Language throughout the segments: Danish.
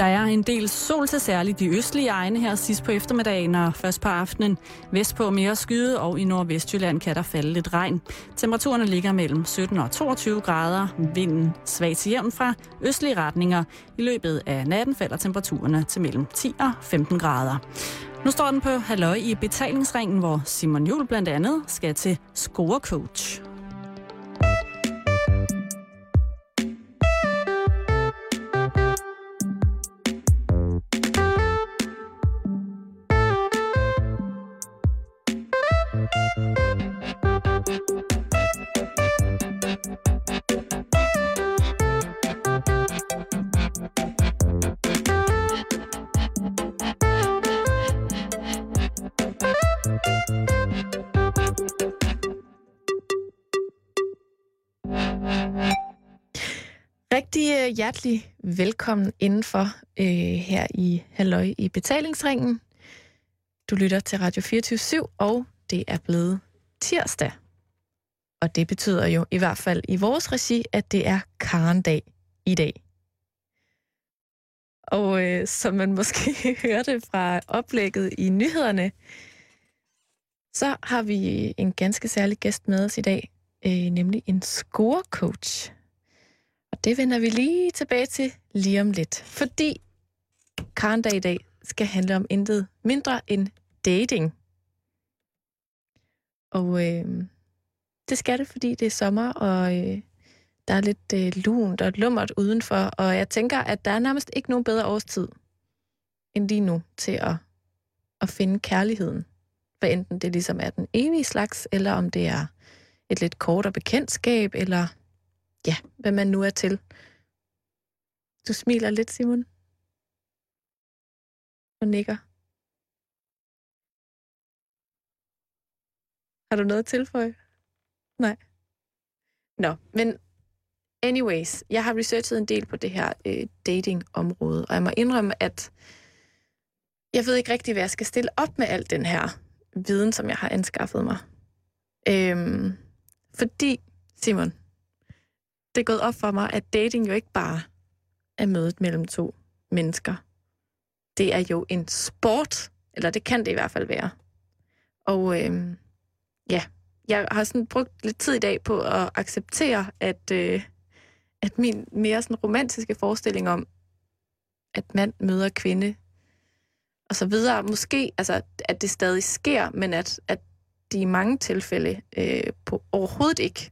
Der er en del sol til særligt de østlige egne her sidst på eftermiddagen og først på aftenen. Vestpå mere skyde, og i nordvestjylland kan der falde lidt regn. Temperaturerne ligger mellem 17 og 22 grader. Vinden svag til jævn fra østlige retninger. I løbet af natten falder temperaturerne til mellem 10 og 15 grader. Nu står den på halløj i betalingsringen, hvor Simon Jul blandt andet skal til scorecoach. Hjertelig velkommen indenfor øh, her i Halløj i betalingsringen. Du lytter til Radio 24 og det er blevet tirsdag. Og det betyder jo i hvert fald i vores regi, at det er Karendag i dag. Og øh, som man måske hørte fra oplægget i nyhederne, så har vi en ganske særlig gæst med os i dag, øh, nemlig en scorecoach. Og det vender vi lige tilbage til lige om lidt. Fordi Karendag i dag skal handle om intet mindre end dating. Og øh, det skal det, fordi det er sommer, og øh, der er lidt øh, lunt og lummert udenfor. Og jeg tænker, at der er nærmest ikke nogen bedre årstid end lige nu til at, at finde kærligheden. For enten det ligesom er den evige slags, eller om det er et lidt kortere bekendtskab, eller ja, hvad man nu er til. Du smiler lidt, Simon. Og nikker. Har du noget at tilføje? Nej. Nå, men anyways, jeg har researchet en del på det her øh, dating-område, og jeg må indrømme, at jeg ved ikke rigtig, hvad jeg skal stille op med al den her viden, som jeg har anskaffet mig. Øhm, fordi, Simon, det er gået op for mig, at dating jo ikke bare er mødet mellem to mennesker. Det er jo en sport, eller det kan det i hvert fald være. Og øh, ja, jeg har sådan brugt lidt tid i dag på at acceptere, at, øh, at min mere sådan romantiske forestilling om, at mand møder kvinde, og så videre, måske, altså, at det stadig sker, men at, at de i mange tilfælde øh, på overhovedet ikke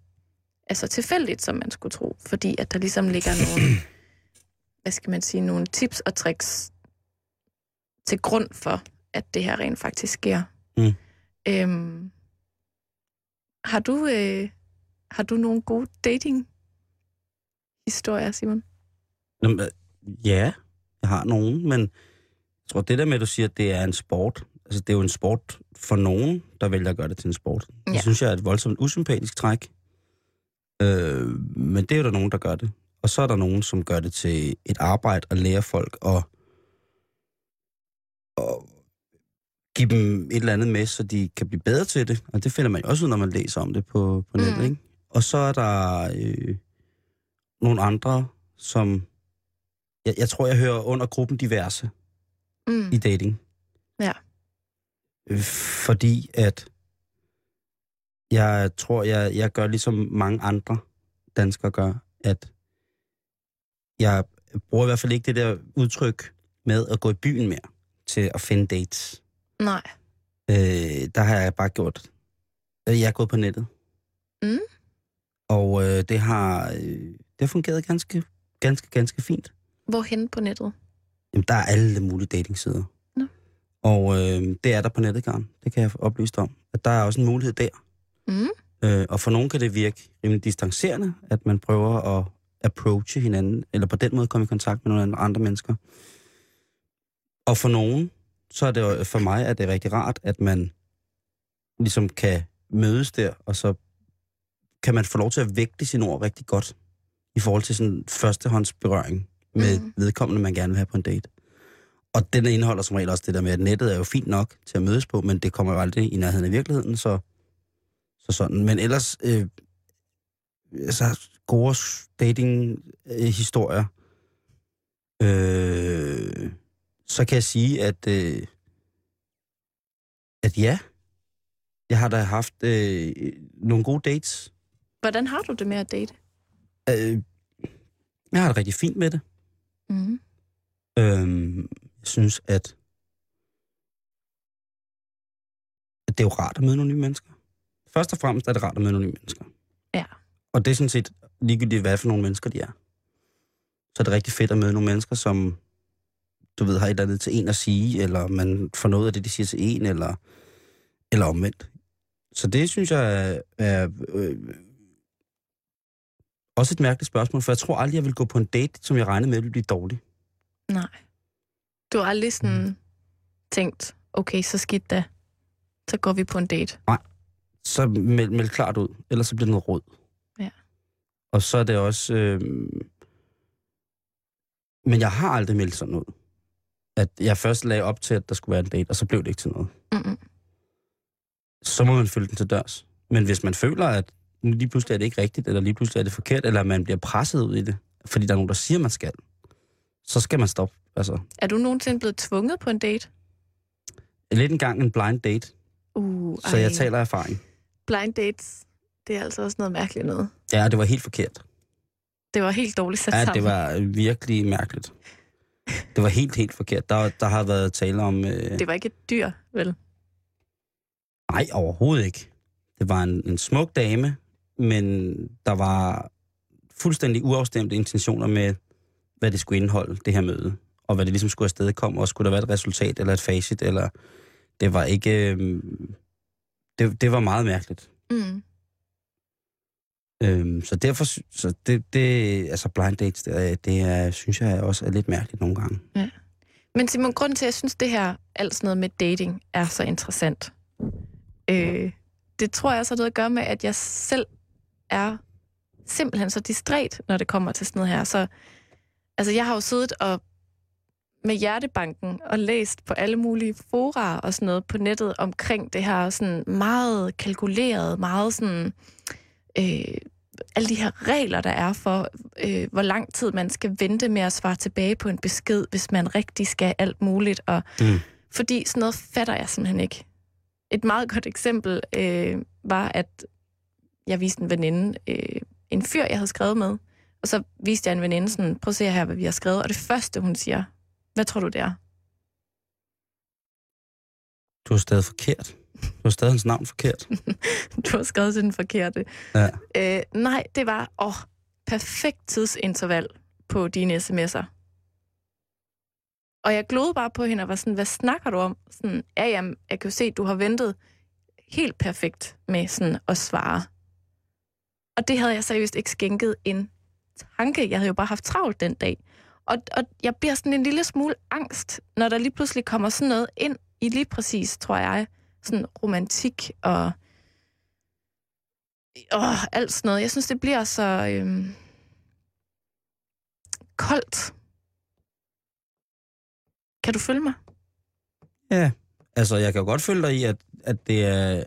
er så tilfældigt, som man skulle tro, fordi at der ligesom ligger nogle, hvad skal man sige, nogle tips og tricks til grund for, at det her rent faktisk sker. Mm. Øhm, har du øh, har du nogle gode dating historier, Simon? Jamen, ja, jeg har nogen, men jeg tror, det der med, at du siger, at det er en sport, altså det er jo en sport for nogen, der vælger at gøre det til en sport. Ja. Det synes jeg er et voldsomt usympatisk træk. Øh, men det er jo der nogen, der gør det. Og så er der nogen, som gør det til et arbejde og lære folk og, og give dem et eller andet med, så de kan blive bedre til det. Og det finder man jo også ud, når man læser om det på, på nettet. Mm. Ikke? Og så er der øh, nogle andre, som... Jeg, jeg tror, jeg hører under gruppen diverse mm. i dating. Ja. Øh, fordi at jeg tror, jeg, jeg gør ligesom mange andre danskere gør, at jeg bruger i hvert fald ikke det der udtryk med at gå i byen mere til at finde dates. Nej. Øh, der har jeg bare gjort... Jeg er gået på nettet. Mm. Og øh, det har øh, det har fungeret ganske, ganske, ganske fint. Hvorhen på nettet? Jamen, der er alle mulige datingsider. Nå. Og øh, det er der på nettet, Karen. Det kan jeg oplyse dig om. At der er også en mulighed der. Mm. Øh, og for nogen kan det virke rimelig distancerende, at man prøver at approache hinanden, eller på den måde komme i kontakt med nogle andre mennesker. Og for nogen, så er det for mig er det rigtig rart, at man ligesom kan mødes der, og så kan man få lov til at vægte sine ord rigtig godt i forhold til sådan førstehåndsberøring med mm. vedkommende, man gerne vil have på en date. Og den indeholder som regel også det der med, at nettet er jo fint nok til at mødes på, men det kommer jo aldrig i nærheden af virkeligheden, så så sådan. Men ellers, øh, altså, gode dating-historier. Øh, så kan jeg sige, at, øh, at ja, jeg har da haft øh, nogle gode dates. Hvordan har du det med at date? Øh, jeg har det rigtig fint med det. Mm. Øhm, jeg synes, at, at det er jo rart at møde nogle nye mennesker. Først og fremmest er det rart at møde nogle nye mennesker. Ja. Og det er sådan set ligegyldigt, hvad for nogle mennesker de er. Så er det rigtig fedt at møde nogle mennesker, som du ved, har et eller andet til en at sige, eller man får noget af det, de siger til en, eller, eller omvendt. Så det synes jeg er, er øh, også et mærkeligt spørgsmål, for jeg tror aldrig, jeg vil gå på en date, som jeg regnede med ville blive dårlig. Nej. Du har aldrig sådan tænkt, okay, så skidt da. Så går vi på en date. Så meld, meld klart ud, ellers så bliver det noget råd. Ja. Og så er det også... Øh, men jeg har aldrig meldt sådan ud. At jeg først lagde op til, at der skulle være en date, og så blev det ikke til noget. Mm-mm. Så må man følge den til dørs. Men hvis man føler, at lige pludselig er det ikke rigtigt, eller lige pludselig er det forkert, eller man bliver presset ud i det, fordi der er nogen, der siger, man skal, så skal man stoppe. Altså, Er du nogensinde blevet tvunget på en date? lidt engang en blind date, Uh, så jeg taler erfaring. Blind dates, det er altså også noget mærkeligt noget. Ja, det var helt forkert. Det var helt dårligt sat Ja, sammen. det var virkelig mærkeligt. Det var helt, helt forkert. Der, der har været tale om... Øh, det var ikke et dyr, vel? nej, overhovedet ikke. Det var en, en smuk dame, men der var fuldstændig uafstemte intentioner med, hvad det skulle indeholde, det her møde. Og hvad det ligesom skulle afsted komme, og skulle der være et resultat eller et facit, eller... Det var ikke... Øh, det, det var meget mærkeligt. Mm. Øhm, så derfor, så det, det, altså blind dates, det, det er, synes jeg også er lidt mærkeligt nogle gange. Men Simon, grunden til, at jeg synes, det her, alt sådan noget med dating, er så interessant, øh, det tror jeg også har noget at gøre med, at jeg selv er simpelthen så distræt, når det kommer til sådan noget her. Så altså, jeg har jo siddet og med hjertebanken og læst på alle mulige fora og sådan noget på nettet omkring det her sådan meget kalkuleret, meget sådan øh, alle de her regler, der er for, øh, hvor lang tid man skal vente med at svare tilbage på en besked, hvis man rigtig skal alt muligt. Og, Mm. Fordi sådan noget fatter jeg simpelthen ikke. Et meget godt eksempel øh, var, at jeg viste en veninde øh, en fyr, jeg havde skrevet med, og så viste jeg en veninde sådan, prøv at se her, hvad vi har skrevet, og det første, hun siger, hvad tror du, det er? Du har stadig forkert. Du har stadig hans navn forkert. Du har skrevet til den forkerte. Ja. Øh, nej, det var, åh, perfekt tidsinterval på dine sms'er. Og jeg glodede bare på hende og var sådan, hvad snakker du om? Sådan, ja, jamen, jeg kan jo se, du har ventet helt perfekt med sådan at svare. Og det havde jeg seriøst ikke skænket en tanke. Jeg havde jo bare haft travlt den dag. Og, og jeg bliver sådan en lille smule angst, når der lige pludselig kommer sådan noget ind i lige præcis, tror jeg, sådan romantik og åh, alt sådan noget. Jeg synes, det bliver så øhm, koldt. Kan du følge mig? Ja. Altså, jeg kan jo godt følge dig i, at, at det er...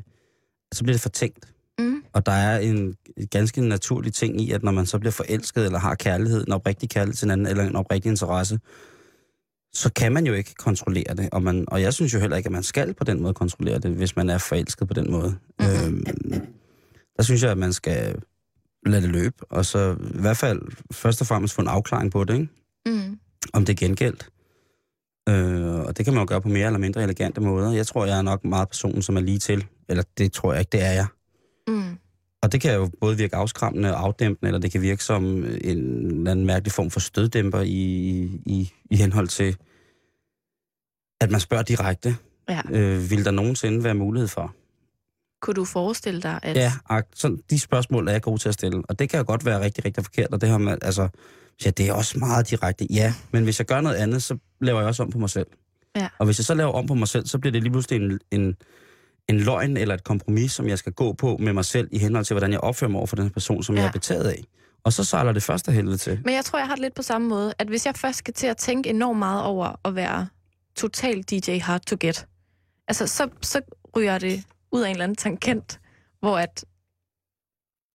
Så bliver det fortænkt. Og der er en ganske naturlig ting i, at når man så bliver forelsket, eller har kærlighed, en oprigtig kærlighed til hinanden, eller en oprigtig interesse, så kan man jo ikke kontrollere det. Og, man, og jeg synes jo heller ikke, at man skal på den måde kontrollere det, hvis man er forelsket på den måde. Mhm. Øhm, der synes jeg, at man skal lade det løbe, og så i hvert fald først og fremmest få en afklaring på det, ikke? Mm. om det er gengældt. Øh, og det kan man jo gøre på mere eller mindre elegante måder. Jeg tror, jeg er nok meget personen, som er lige til. Eller det tror jeg ikke, det er jeg. Og det kan jo både virke afskræmmende og afdæmpende, eller det kan virke som en eller anden mærkelig form for støddæmper i, i, i henhold til, at man spørger direkte. Ja. Øh, vil der nogensinde være mulighed for? Kunne du forestille dig, at... Ja, ak- sådan, de spørgsmål er jeg god til at stille. Og det kan jo godt være rigtig, rigtig forkert, og det har man, altså, ja, det er også meget direkte. Ja, men hvis jeg gør noget andet, så laver jeg også om på mig selv. Ja. Og hvis jeg så laver om på mig selv, så bliver det lige pludselig en, en, en løgn eller et kompromis, som jeg skal gå på med mig selv i henhold til, hvordan jeg opfører mig over for den person, som ja. Jeg er betaget af. Og så sejler det første helvede til. Men jeg tror, jeg har det lidt på samme måde, at hvis jeg først skal til at tænke enormt meget over at være total DJ hard to get, altså så, så ryger det ud af en eller anden tangent, hvor at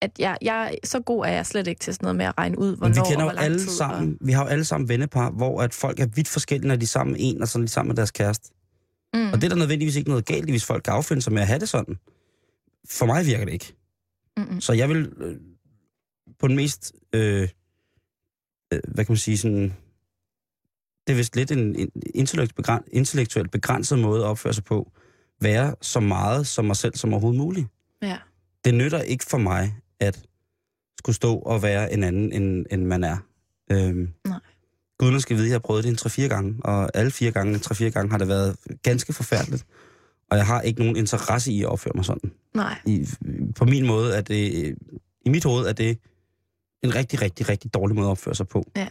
at jeg, jeg, så god er jeg slet ikke til sådan noget med at regne ud, hvornår Men vi og kender hvor jo lang alle tid. sammen, vi har jo alle sammen vennepar, hvor at folk er vidt forskellige, når de er sammen med en, og så er de sammen med deres kæreste. Og, mm, Og det er der nødvendigvis ikke noget galt hvis folk kan affinde sig med at have det sådan. For mig virker det ikke. mm, Så jeg vil øh, på den mest, øh, øh, hvad kan man sige, sådan, det er vist lidt en, en intellektuelt begrænset måde at opføre sig på, være så meget som mig selv som overhovedet muligt. ja. Det nytter ikke for mig at skulle stå og være en anden, end, end man er. Øhm, Nej. Guderne skal vide, jeg har prøvet det en 3-4 gange, og alle fire gange, 3-4 gange har det været ganske forfærdeligt. Og jeg har ikke nogen interesse i at opføre mig sådan. Nej. I, på min måde er det, i mit hoved er det en rigtig, rigtig, rigtig dårlig måde at opføre sig på. Ja.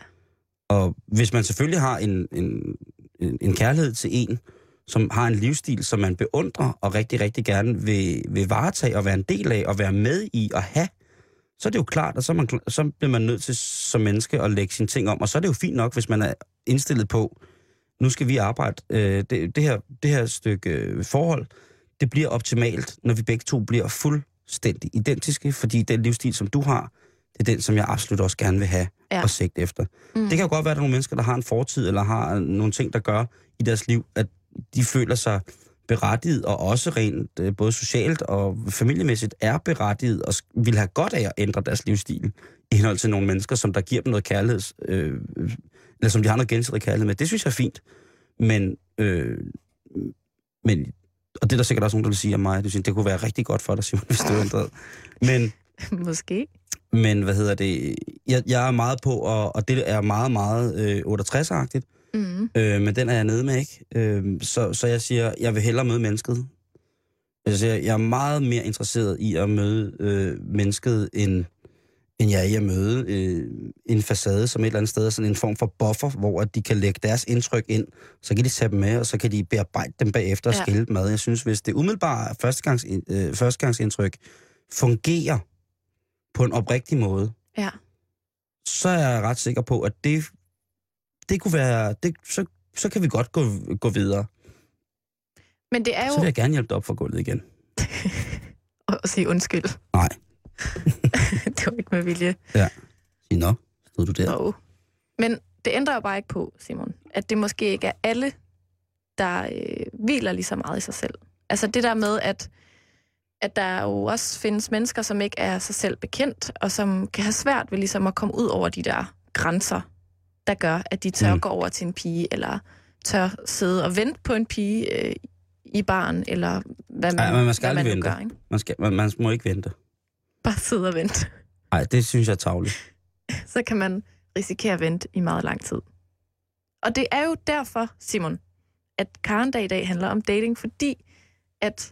Og hvis man selvfølgelig har en, en, en, en kærlighed til en, som har en livsstil, som man beundrer og rigtig, rigtig gerne vil, vil varetage og være en del af og være med i og have, så er det jo klart, at så, man, så bliver man nødt til som menneske at lægge sine ting om. Og så er det jo fint nok, hvis man er indstillet på, nu skal vi arbejde, øh, det, det, her, det her stykke øh, forhold, det bliver optimalt, når vi begge to bliver fuldstændig identiske, fordi den livsstil, som du har, det er den, som jeg absolut også gerne vil have Ja. og sigte efter. Mm. Det kan jo godt være, at der er nogle mennesker, der har en fortid, eller har nogle ting, der gør i deres liv, at de føler sig berettiget, og også rent øh, både socialt og familiemæssigt er berettiget, og vil have godt af at ændre deres livsstil i henhold til nogle mennesker, som der giver dem noget kærlighed, øh, eller som de har noget gensidig kærlighed med. Det synes jeg er fint. Men, øh, men og det er der sikkert også nogen, der vil sige om mig, du siger, det kunne være rigtig godt for dig, Simon, hvis du ændrede. Men, Måske. men hvad hedder det, jeg, jeg er meget på, og, og det er meget, meget øh, 68-agtigt, Mm. øh, men den er jeg nede med, ikke? Øh, så, så jeg siger, jeg vil hellere møde mennesket. Jeg siger, jeg er meget mere interesseret i at møde øh, mennesket, end, end jeg er i at møde øh, en facade som et eller andet sted, sådan en form for buffer, hvor at de kan lægge deres indtryk ind, så kan de tage dem med, og så kan de bearbejde dem bagefter og Ja. skille dem ad. Jeg synes, hvis det umiddelbare førstegangs, øh, førstegangsindtryk fungerer på en oprigtig måde, Ja. så er jeg ret sikker på, at det, det kunne være, det, så, så kan vi godt gå, gå videre. Men det er Så jo vil jeg gerne hjælpe dig op for gulvet igen. at sige undskyld. Nej. det var ikke med vilje. Sig, nå, stod du der? No. Men det ændrer jo bare ikke på, Simon, at det måske ikke er alle, der øh, hviler lige så meget i sig selv. Altså det der med, at, at der jo også findes mennesker, som ikke er sig selv bekendt, og som kan have svært ved ligesom at komme ud over de der grænser, der gør, at de tør Mm. gå over til en pige, eller tør sidde og vente på en pige øh, i baren, eller hvad man, Ej, men man skal hvad man vente. gør. Ikke? Man, skal, man, man må ikke vente. Bare sidde og vente. Nej, det synes jeg er tavligt. så kan man risikere at vente i meget lang tid. Og det er jo derfor, Simon, at Karendag i dag handler om dating, fordi at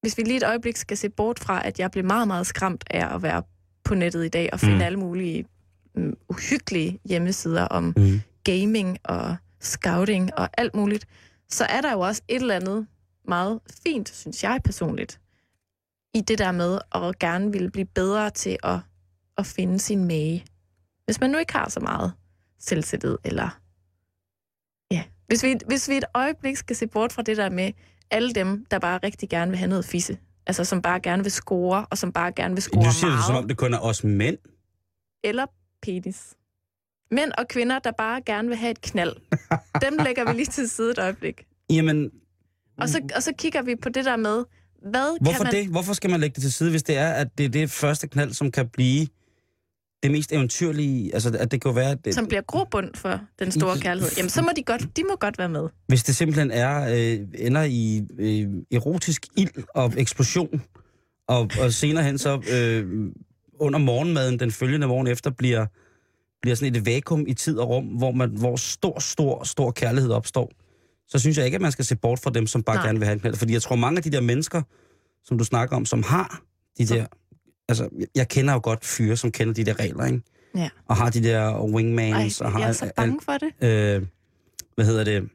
hvis vi lige et øjeblik skal se bort fra, at jeg blev meget, meget skræmt af at være på nettet i dag og finde mm. alle mulige um, uhyggelige hjemmesider om Mm. gaming og scouting og alt muligt, så er der jo også et eller andet meget fint, synes jeg personligt, i det der med at gerne ville blive bedre til at, at finde sin mage. Hvis man nu ikke har så meget selvtillid, eller... Ja, hvis vi, hvis vi et øjeblik skal se bort fra det der med alle dem, der bare rigtig gerne vil have noget fisse, altså som bare gerne vil score, og som bare gerne vil score Du siger meget det, som om det kun er os mænd. eller penis. Mænd og kvinder, der bare gerne vil have et knald. Dem lægger vi lige til side et øjeblik. Jamen, Og så, og så kigger vi på det der med, hvad hvorfor kan man... det? Hvorfor skal man lægge det til side, hvis det er, at det er det første knald, som kan blive det mest eventyrlige? Altså, at det kan være... Det, som bliver grobund for den store kærlighed, jamen så må de godt, de må godt være med. Hvis det simpelthen er, øh, ender i øh, erotisk ild og eksplosion, og, og senere hen så øh, under morgenmaden den følgende morgen efter bliver, bliver sådan et vakuum i tid og rum, hvor, man, hvor stor, stor, stor kærlighed opstår, så synes jeg ikke, at man skal se bort fra dem, som bare Nej. Gerne vil have en knald. Fordi jeg tror, mange af de der mennesker, som du snakker om, som har de der... Altså, jeg- kender jo godt fyre, som kender de der regler, ikke? Ja. Og har de der Ej, wingmans, og har jeg er så bange for det. øh, hvad hedder det?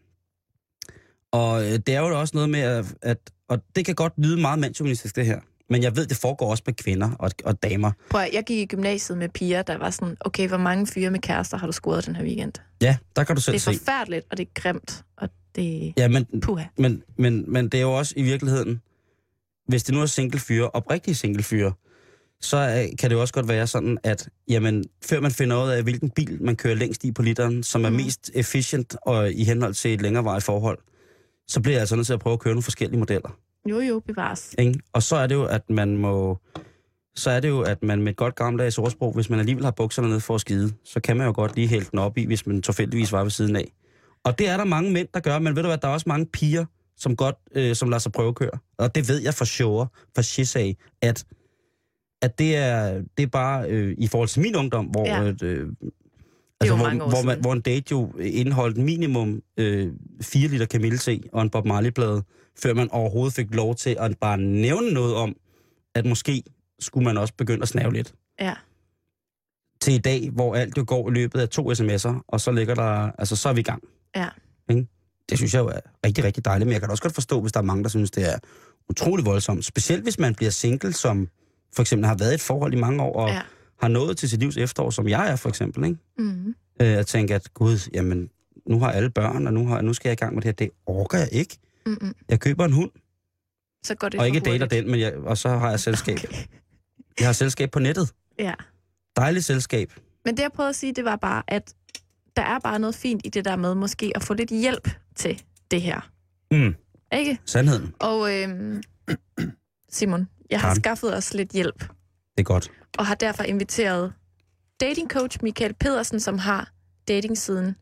Og øh, det er jo også noget med, at, at og det kan godt lyde meget mandsjuvenistisk, det her. Men jeg ved, det foregår også med kvinder og, og damer. Prøv at, jeg gik i gymnasiet med piger, der var sådan, okay, hvor mange fyre med kærester har du scoret den her weekend? Ja, der kan du selv Det er se. forfærdeligt, og det er grimt, og det Ja, men, puha. men, men, men det er jo også i virkeligheden, hvis det nu er single fyre, oprigtige single fyre, så øh, kan det jo også godt være sådan, at jamen, før man finder ud af, hvilken bil man kører længst i på literen, som er Mhm. mest efficient og i henhold til et længerevarigt forhold, så bliver jeg altså nødt til at prøve at køre nogle forskellige modeller. Jo, jo, bevares. Ikke? Og så er det jo, at man må... Så er det jo, at man med et godt gammeldags ordsprog, hvis man alligevel har bukserne ned for at skide, så kan man jo godt lige hælde den op i, hvis man tilfældigvis var ved siden af. Og det er der mange mænd, der gør, men ved du hvad, der er også mange piger, som godt, øh, som lader sig prøvekøre. Og det ved jeg for sure, for shit af, at, at det, er, det er bare øh, i forhold til min ungdom, hvor, ja. øh, altså, mange år hvor, hvor, man, hvor en date jo indeholdt minimum øh, 4 liter kamillete og en Bob Marley-plade, før man overhovedet fik lov til at bare nævne noget om, at måske skulle man også begynde at snave lidt. Ja. Til i dag, hvor alt jo går i løbet af to sms'er, og så ligger der, altså så er vi i gang. Ja. Ikke? Det synes jeg jo er rigtig, rigtig dejligt, men jeg kan da også godt forstå, hvis der er mange, der synes, det er utrolig voldsomt. Specielt hvis man bliver single, som for eksempel har været i et forhold i mange år, og Ja. Har nået til sit livs efterår, som jeg er for eksempel. Ikke? Mm. Øh, at tænke, at gud, jamen, nu har alle børn, og nu, har, nu skal jeg i gang med det her. Det orker jeg ikke. Mm-mm. Jeg køber en hund, Så går det og ikke dater den, men jeg, og så har jeg selskab. Okay. Jeg har selskab på nettet. Ja. Dejligt selskab. Men det, jeg prøvede at sige, det var bare, at der er bare noget fint i det der med måske at få lidt hjælp til det her. Mm, Ikke? sandheden. Og øhm, Simon, jeg har Karen. skaffet os lidt hjælp, Det er godt. og har derfor inviteret datingcoach Michael Pedersen, som har datingsiden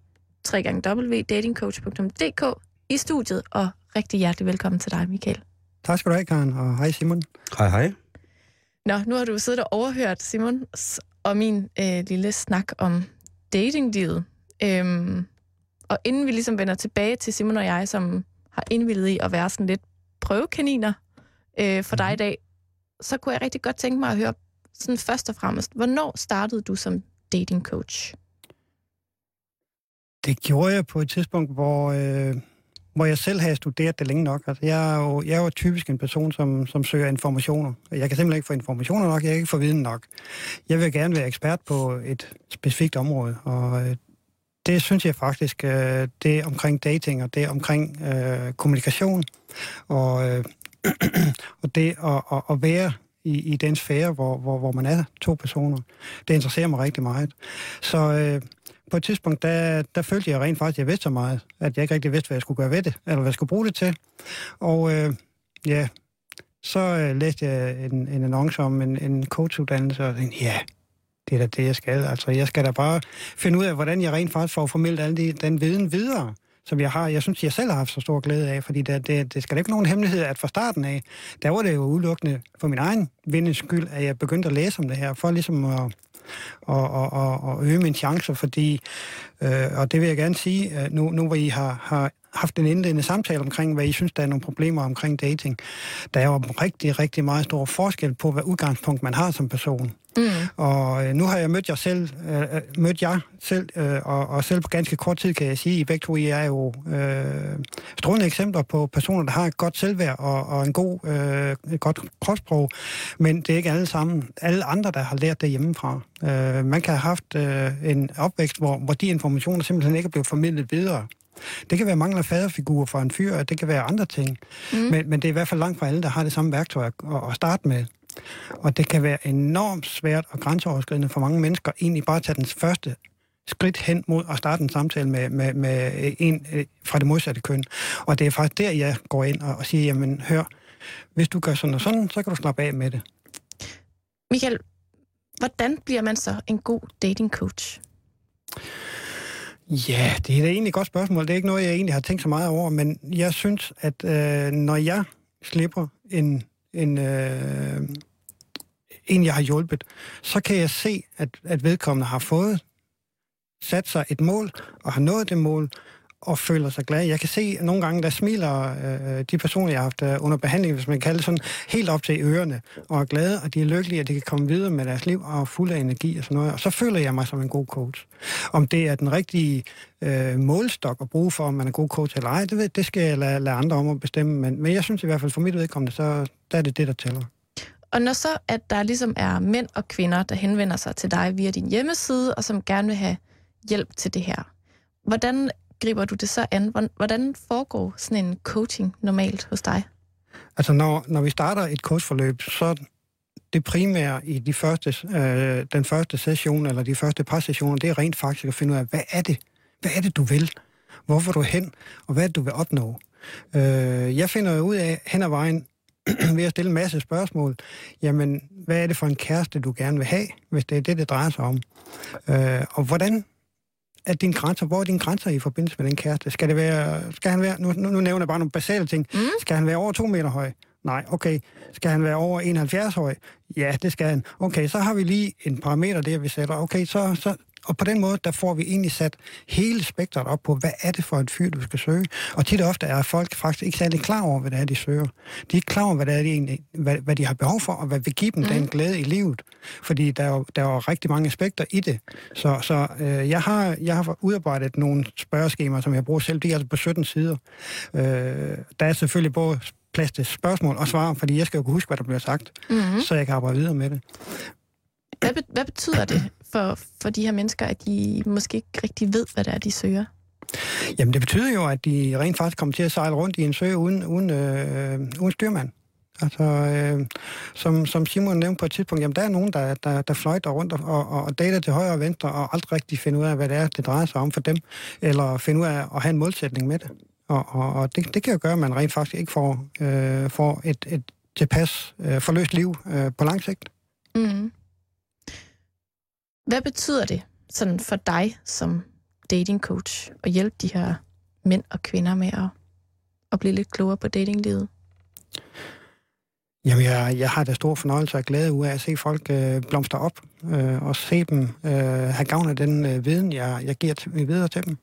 www.datingcoach.dk i studiet, og rigtig hjertelig velkommen til dig, Michael. Tak skal du have, Karen, og hej Simon. Hej, hej. Nå, nu har du siddet og overhørt Simon og min øh, lille snak om datinglivet. Øhm, og inden vi ligesom vender tilbage til Simon og jeg, som har indvildet i at være sådan lidt prøvekaniner øh, for dig i dag, så kunne jeg rigtig godt tænke mig at høre sådan først og fremmest, hvornår startede du som dating coach? Det gjorde jeg på et tidspunkt, hvor, øh, hvor jeg selv havde studeret det længe nok. Altså, jeg, er jo, jeg er jo typisk en person, som, som søger informationer. Jeg kan simpelthen ikke få informationer nok, jeg kan ikke få viden nok. Jeg vil gerne være ekspert på et specifikt område, og øh, det synes jeg faktisk, øh, det omkring dating, og det omkring øh, kommunikation, og, øh, og det at, at, at være i, i den sfære, hvor, hvor, hvor man er to personer, det interesserer mig rigtig meget. Så øh, på et tidspunkt, der, der følte jeg rent faktisk, at jeg vidste så meget, at jeg ikke rigtig vidste, hvad jeg skulle gøre ved det, eller hvad jeg skulle bruge det til. Og øh, ja, så øh, læste jeg en, en annonce om en, en coachuddannelse, og tænkte, ja, det er da det, jeg skal. Altså, jeg skal da bare finde ud af, hvordan jeg rent faktisk får formidlet al de, den viden videre, som jeg har. Jeg synes, jeg selv har haft så stor glæde af, fordi det, det, det skal da ikke nogen hemmelighed, at fra starten af, der var det jo udelukkende for min egen vindens skyld, at jeg begyndte at læse om det her, for ligesom at, og, og, og, og øge mine chancer, fordi, øh, og det vil jeg gerne sige, nu, nu hvor I har, har haft en indledende samtale omkring, hvad I synes, der er nogle problemer omkring dating. Der er jo rigtig, rigtig meget stor forskel på, hvad udgangspunkt man har som person. Mm. Og øh, nu har jeg mødt jer selv, øh, øh, mødt jer selv, øh, og, og selv på ganske kort tid kan jeg sige, I begge to I er jo øh, strålende eksempler på personer, der har et godt selvværd og, og en god, øh, et godt kropssprog, men det er ikke alle sammen, alle andre, der har lært det hjemmefra. Øh, man kan have haft øh, en opvækst, hvor, hvor de informationer simpelthen ikke er blevet formidlet videre. Det kan være mangel af faderfigurer fra en fyr, det kan være andre ting. Mm. Men, men det er i hvert fald langt fra alle, der har det samme værktøj at, at starte med. Og det kan være enormt svært og grænseoverskridende for mange mennesker egentlig bare at tage den første skridt hen mod at starte en samtale med, med, med en øh, fra det modsatte køn. Og det er faktisk der, jeg går ind og, og siger, jamen hør, hvis du gør sådan og sådan, så kan du slappe af med det. Michael, hvordan bliver man så en god datingcoach? Ja, det er da egentlig et godt spørgsmål. Det er ikke noget, jeg egentlig har tænkt så meget over, men jeg synes, at øh, når jeg slipper en, en, øh, en, jeg har hjulpet, så kan jeg se, at, at vedkommende har fået sat sig et mål, og har nået det mål, og føler sig glad. Jeg kan se nogle gange, der smiler øh, de personer, jeg har haft øh, under behandling, hvis man kan kalde det sådan, helt op til ørerne, og er glade, og de er lykkelige, at de kan komme videre med deres liv, og er fulde af energi og sådan noget. Og så føler jeg mig som en god coach. Om det er den rigtige øh, målstok at bruge for, om man er god coach eller ej, det, ved, det skal jeg lade, lade andre om at bestemme. Men, men jeg synes i hvert fald, for mit vedkommende, så der er det det, der tæller. Og når så, at der ligesom er mænd og kvinder, der henvender sig til dig via din hjemmeside, og som gerne vil have hjælp til det her, hvordan griber du det så an? Hvordan- foregår sådan en coaching normalt hos dig? Altså, når, når vi starter et coachforløb, så det primære i de første, øh, den første session, eller de første par sessioner, det er rent faktisk at finde ud af, hvad er det? Hvad er det, du vil? Hvorfor du hen? Og hvad er det, du vil opnå? Øh, jeg finder jo ud af hen ad vejen, ved at stille en masse spørgsmål, jamen, hvad er det for en kæreste, du gerne vil have, hvis det er det, det drejer sig om? Øh, og hvordan er dine grænser, hvor er dine grænser i forbindelse med den kæreste? Skal det være, skal han være, nu, nu, nu nævner jeg bare nogle basale ting. Mm. Skal han være over to meter høj? Nej, okay. Skal han være over 71 høj? Ja, det skal han. Okay, så har vi lige en parameter der, vi sætter. Okay, så, så, og på den måde, der får vi egentlig sat hele spektret op på, hvad er det for et fyr, du skal søge. Og tit og ofte er folk faktisk ikke særlig klar over, hvad det er, de søger. De er ikke klar over, hvad, det er, de, egentlig, hvad, hvad de har behov for, og hvad vil give dem mm. den glæde i livet. Fordi der er, jo, der er jo rigtig mange aspekter i det. Så, så øh, jeg, har, jeg har udarbejdet nogle spørgeskemaer, som jeg bruger selv. De er altså på 17 sider. Øh, der er selvfølgelig både plads til spørgsmål og svar, fordi jeg skal jo kunne huske, hvad der bliver sagt, mm-hmm. så jeg kan arbejde videre med det. Hvad, be- hvad betyder det for, for de her mennesker, at de måske ikke rigtig ved, hvad det er, de søger? Jamen, det betyder jo, at de rent faktisk kommer til at sejle rundt i en sø uden, uden, øh, uden styrmand. Altså, øh, som, som Simon nævnte på et tidspunkt, jamen der er nogen, der, der, der fløjter rundt og, og, og dater til højre og venstre, og aldrig rigtig finder ud af, hvad det er, det drejer sig om for dem, eller finder ud af at have en målsætning med det. Og, og, og det, det kan jo gøre, at man rent faktisk ikke får, øh, får et, et tilpas øh, forløst liv øh, på lang sigt. Mm. Hvad betyder det sådan for dig som dating coach at hjælpe de her mænd og kvinder med at, at blive lidt klogere på datinglivet? Jamen, jeg, jeg har da stor fornøjelse og glæde ud af at se folk øh, blomstre op, øh, og se dem øh, have gavn af den øh, viden, jeg, jeg giver til, videre til dem.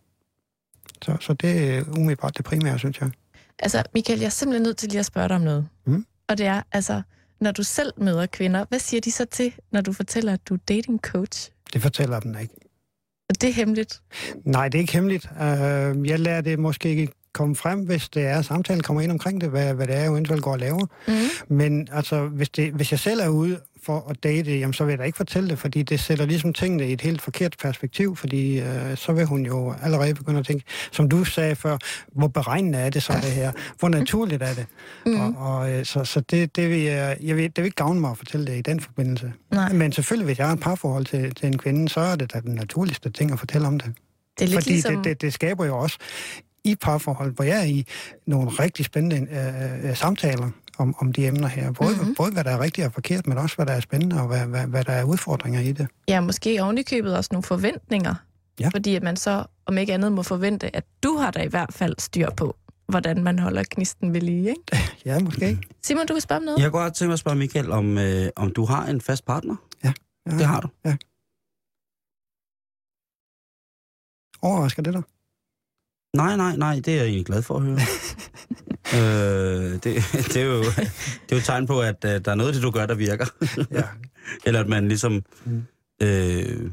Så, så det er umiddelbart det primære, synes jeg. Altså, Michael, jeg er simpelthen nødt til lige at spørge dig om noget. Mm? Og det er, altså, når du selv møder kvinder, hvad siger de så til, når du fortæller, at du er dating coach? Det fortæller dem ikke. Og det er hemmeligt? Nej, det er ikke hemmeligt. Uh, jeg lærer det måske ikke komme frem, hvis det er, at samtalen kommer ind omkring det, hvad, hvad det er, jeg eventuelt går og laver. Mm. Men altså, hvis, det, hvis jeg selv er ude for at date, jamen, så vil jeg da ikke fortælle det, fordi det sætter ligesom tingene i et helt forkert perspektiv, fordi øh, så vil hun jo allerede begynde at tænke, som du sagde før, hvor beregnende er det så det her? Hvor naturligt er det? Mm. Og, og øh, så, så det, det, vil jeg, jeg vil, det vil ikke gavne mig at fortælle det i den forbindelse. Nej. Men selvfølgelig, hvis jeg har et parforhold til, til en kvinde, så er det da den naturligste ting at fortælle om det. Det er lidt Fordi ligesom... det, det, det skaber jo også i parforhold, hvor jeg er i nogle rigtig spændende øh, øh, samtaler om, om de emner her. Både, mm-hmm. både hvad der er rigtigt og forkert, men også hvad der er spændende og hvad, hvad, hvad der er udfordringer i det. Ja, måske ovenikøbet også nogle forventninger. Ja. Fordi at man så, om ikke andet, må forvente, at du har der i hvert fald styr på, hvordan man holder knisten ved lige, ikke? Ja, måske. Simon, du vil spørge om noget? Jeg går godt tænke mig at spørge Michael, om, øh, om du har en fast partner? Ja. Det har du? Ja. Overrasker det dig? Nej, nej, nej, det er jeg egentlig glad for at høre. øh, det, det, er jo, det er jo et tegn på, at uh, der er noget af det, du gør, der virker. ja. Eller at man ligesom... Mm. Øh,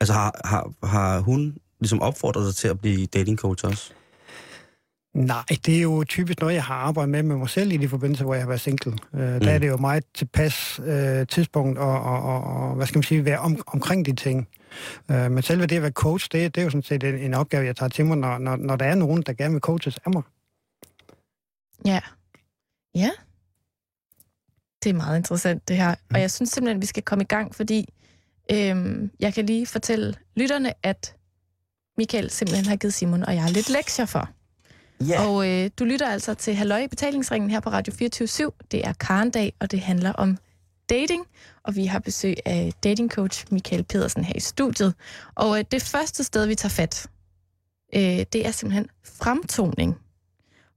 altså har, har, har hun ligesom opfordret dig til at blive dating coach også? Nej, det er jo typisk noget, jeg har arbejdet med med mig selv i de forbindelser, hvor jeg har været single. Mm. Der er det jo meget tilpas uh, tidspunkt og, og, og, og, hvad skal man sige, være om, omkring de ting. Uh, men selve det at være coach, det, det er jo sådan set en, en opgave, jeg tager til mig, når, når, når der er nogen, der gerne vil coaches af mig. Ja. Ja. Det er meget interessant, det her. Og mm. jeg synes simpelthen, vi skal komme i gang, fordi øhm, jeg kan lige fortælle lytterne, at Michael simpelthen har givet Simon og jeg lidt lektier for. Yeah. Og øh, du lytter altså til Halløj Betalingsringen her på Radio 24 Det er Karendag, og det handler om dating. Og vi har besøg af datingcoach Michael Pedersen her i studiet. Og øh, det første sted, vi tager fat, øh, det er simpelthen fremtoning.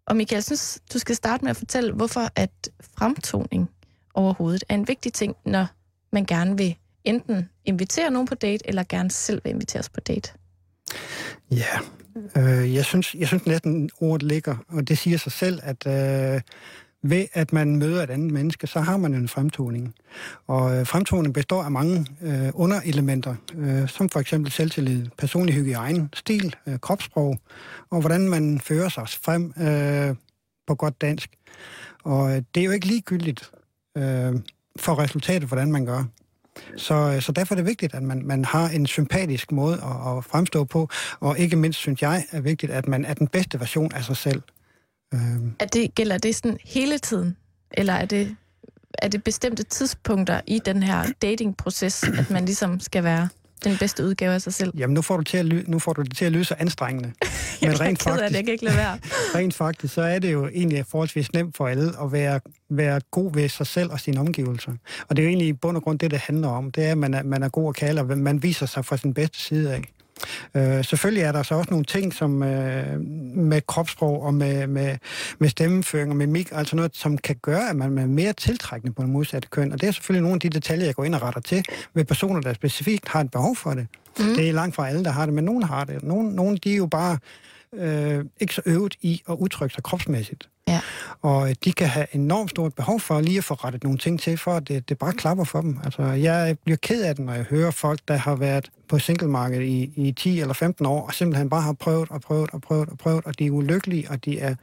Og Michael, jeg synes, du skal starte med at fortælle, hvorfor at fremtoning overhovedet er en vigtig ting, når man gerne vil enten invitere nogen på date, eller gerne selv vil inviteres på date. Ja, øh, jeg, synes, jeg synes næsten ordet ligger, og det siger sig selv, at øh, ved at man møder et andet menneske, så har man en fremtoning. Og øh, fremtoning består af mange øh, underelementer, øh, som for eksempel selvtillid, personlig hygiejne, stil, øh, kropssprog, og hvordan man fører sig frem øh, på godt dansk. Og øh, det er jo ikke ligegyldigt øh, for resultatet, hvordan man gør. Så, øh, så derfor er det vigtigt, at man, man har en sympatisk måde at, at fremstå på, og ikke mindst synes jeg er vigtigt, at man er den bedste version af sig selv. Er det, gælder det sådan hele tiden? Eller er det er det bestemte tidspunkter i den her datingproces, at man ligesom skal være den bedste udgave af sig selv? Jamen, nu får du, til at ly- nu får du det til at lyde så anstrengende. Men jeg rent faktisk, det, jeg kan ikke lade være. rent faktisk, så er det jo egentlig forholdsvis nemt for alle at være, være god ved sig selv og sine omgivelser. Og det er jo egentlig i bund og grund det, det handler om. Det er, at man er, man er god at kalde, og man viser sig fra sin bedste side af. Øh, selvfølgelig er der så også nogle ting som øh, med kropssprog og med, med, med stemmeføring og mimik, altså noget, som kan gøre, at man er mere tiltrækkende på den modsatte køn. Og det er selvfølgelig nogle af de detaljer, jeg går ind og retter til ved personer, der specifikt har et behov for det. Mm. Det er langt fra alle, der har det, men nogen har det. Nogle, nogle de er jo bare øh, ikke så øvet i at udtrykke sig kropsmæssigt. Ja. Og de kan have enormt stort behov for lige at få rettet nogle ting til, for at det, det bare klapper for dem. Altså, jeg bliver ked af det, når jeg hører folk, der har været på singlemarkedet i, i 10 eller 15 år, og simpelthen bare har prøvet og prøvet og prøvet og prøvet, og de er ulykkelige, og de er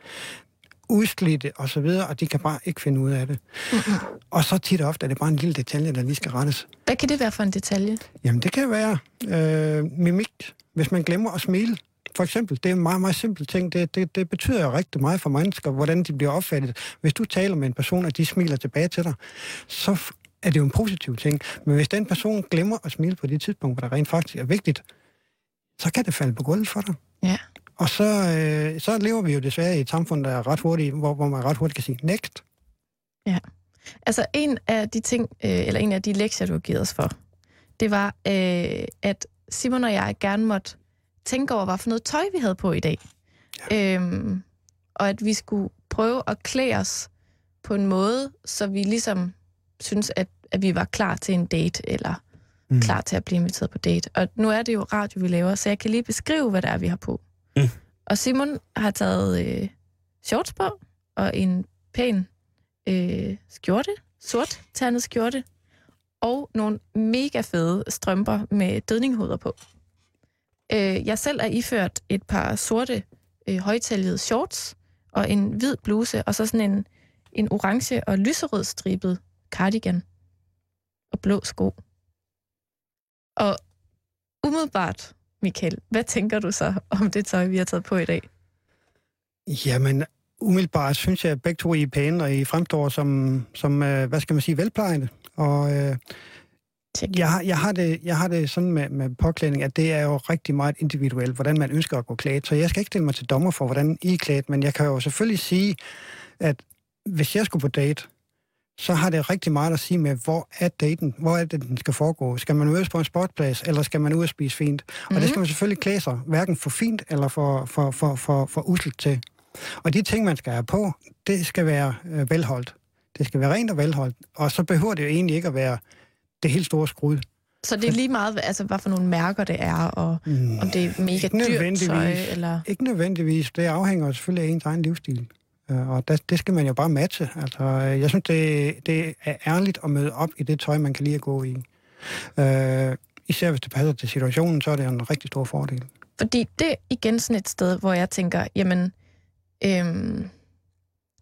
udslidte og så videre, og de kan bare ikke finde ud af det. Mm-hmm. Og så tit og ofte er det bare en lille detalje, der lige skal rettes. Hvad kan det være for en detalje? Jamen, det kan være øh, mimik. Hvis man glemmer at smile, for eksempel, det er en meget, meget simpel ting. Det, det, det betyder jo rigtig meget for mennesker, hvordan de bliver opfattet. Hvis du taler med en person, og de smiler tilbage til dig, så er det jo en positiv ting. Men hvis den person glemmer at smile på det tidspunkt, hvor der rent faktisk er vigtigt, så kan det falde på gulvet for dig. Ja. Og så, øh, så lever vi jo desværre i et samfund, der er ret hurtigt, hvor, hvor man ret hurtigt kan sige, next. Ja. Altså en af de ting, øh, eller en af de lektier, du har givet os for, det var, øh, at Simon og jeg gerne måtte tænke over, hvad for noget tøj vi havde på i dag. Ja. Øhm, og at vi skulle prøve at klæde os på en måde, så vi ligesom synes, at, at vi var klar til en date, eller mm. klar til at blive inviteret på date. Og nu er det jo radio, vi laver, så jeg kan lige beskrive, hvad det er, vi har på. Mm. Og Simon har taget øh, shorts på, og en pæn øh, skjorte, sort ternet skjorte, og nogle mega fede strømper med dødninghoveder på. Øh, jeg selv er iført et par sorte øh, højtaljede shorts og en hvid bluse, og så sådan en, en orange og lyserød stribet cardigan og blå sko. Og umiddelbart, Michael, hvad tænker du så om det tøj, vi har taget på i dag? Jamen, umiddelbart synes jeg, at begge to er pæne, og I fremstår som, som øh, hvad skal man sige, velplejende. Og øh, jeg, har, jeg, har det, jeg har det sådan med, med påklædning, at det er jo rigtig meget individuelt, hvordan man ønsker at gå klædt. Så jeg skal ikke stille mig til dommer for, hvordan I er klædt, men jeg kan jo selvfølgelig sige, at hvis jeg skulle på date, så har det rigtig meget at sige med, hvor er daten, hvor er det, den skal foregå. Skal man mødes på en sportplads, eller skal man ud og spise fint? Mm-hmm. Og det skal man selvfølgelig klæde sig, hverken for fint eller for, for, for, for, for usligt til. Og de ting, man skal have på, det skal være øh, velholdt. Det skal være rent og velholdt. Og så behøver det jo egentlig ikke at være det helt store skrud. Så det er lige meget, altså, hvad for nogle mærker det er, og mm, om det er mega dyrt tøj, eller... Ikke nødvendigvis. Det afhænger selvfølgelig af ens egen livsstil. Øh, og der, det skal man jo bare matche. Altså, jeg synes, det, det er ærligt at møde op i det tøj, man kan lide at gå i. Uh, især hvis det passer til situationen, så er det en rigtig stor fordel. Fordi det er igen sådan et sted, hvor jeg tænker, jamen, øhm,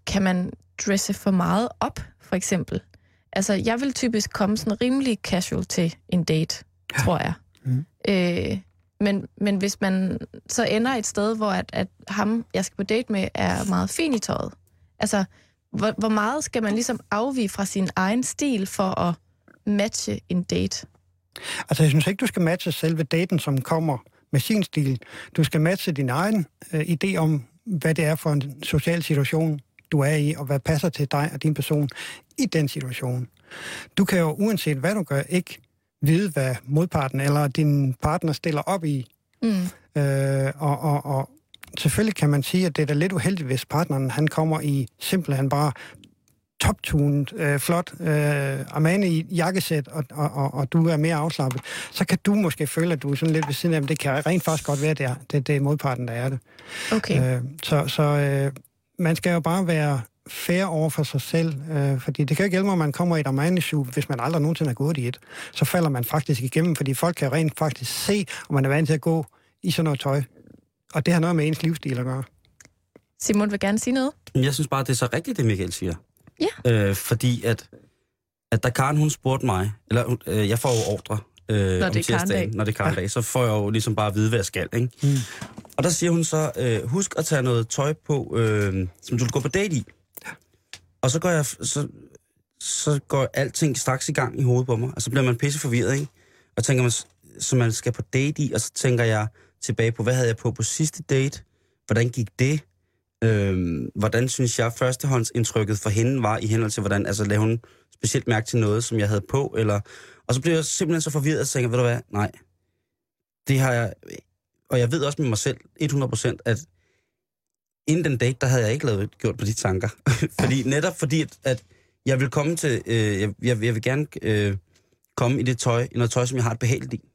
kan man dresse for meget op, for eksempel? Altså, jeg vil typisk komme sådan rimelig casual til en date, ja. tror jeg. Mm. Øh, men, men hvis man så ender et sted, hvor at, at ham, jeg skal på date med, er meget fin i tøjet, altså, hvor, hvor meget skal man ligesom afvige fra sin egen stil for at matche en date? Altså, jeg synes ikke, du skal matche selve daten, som kommer med sin stil. Du skal matche din egen øh, idé om, hvad det er for en social situation, du er i, og hvad passer til dig og din person i den situation. Du kan jo, uanset hvad du gør, ikke vide, hvad modparten eller din partner stiller op i. Mm. Øh, og, og, og selvfølgelig kan man sige, at det er da lidt uheldigt, hvis partneren han kommer i simpelthen bare toptunet, øh, flot øh, Armani i jakkesæt, og, og, og, og du er mere afslappet, så kan du måske føle, at du er sådan lidt ved siden af dem. Det kan rent faktisk godt være, det er, det, det er modparten, der er det. Okay. Øh, så så øh, man skal jo bare være fair over for sig selv, øh, fordi det kan ikke hjælpe, at man kommer i et armani hvis man aldrig nogensinde har gået i et. Så falder man faktisk igennem, fordi folk kan rent faktisk se, om man er vant til at gå i sådan noget tøj. Og det har noget med ens livsstil at gøre. Simon vil gerne sige noget. Jeg synes bare, det er så rigtigt, det Michael siger. Ja. Øh, fordi at, at da Karen hun spurgte mig, eller øh, jeg får jo ordre øh, når, det om tirsdagen, når det er Karen så får jeg jo ligesom bare at vide, hvad jeg skal. Ikke? Mm. Og der siger hun så, øh, husk at tage noget tøj på, øh, som du vil gå på date i. Og så går jeg, så, så går alting straks i gang i hovedet på mig. Og så bliver man pisse forvirret, ikke? Og tænker man, så man skal på date i, og så tænker jeg tilbage på, hvad havde jeg på på sidste date? Hvordan gik det? Øhm, hvordan synes jeg, førstehåndsindtrykket for hende var i henhold til, hvordan, altså lavede hun specielt mærke til noget, som jeg havde på, eller... Og så blev jeg simpelthen så forvirret, og tænker, ved du hvad, nej, det har jeg... Og jeg ved også med mig selv, 100%, at inden den date, der havde jeg ikke lavet, gjort på de tanker. fordi netop fordi, at, at jeg vil komme til, øh, jeg, jeg, jeg vil gerne øh, komme i det tøj, i noget tøj, som jeg har et behageligt i.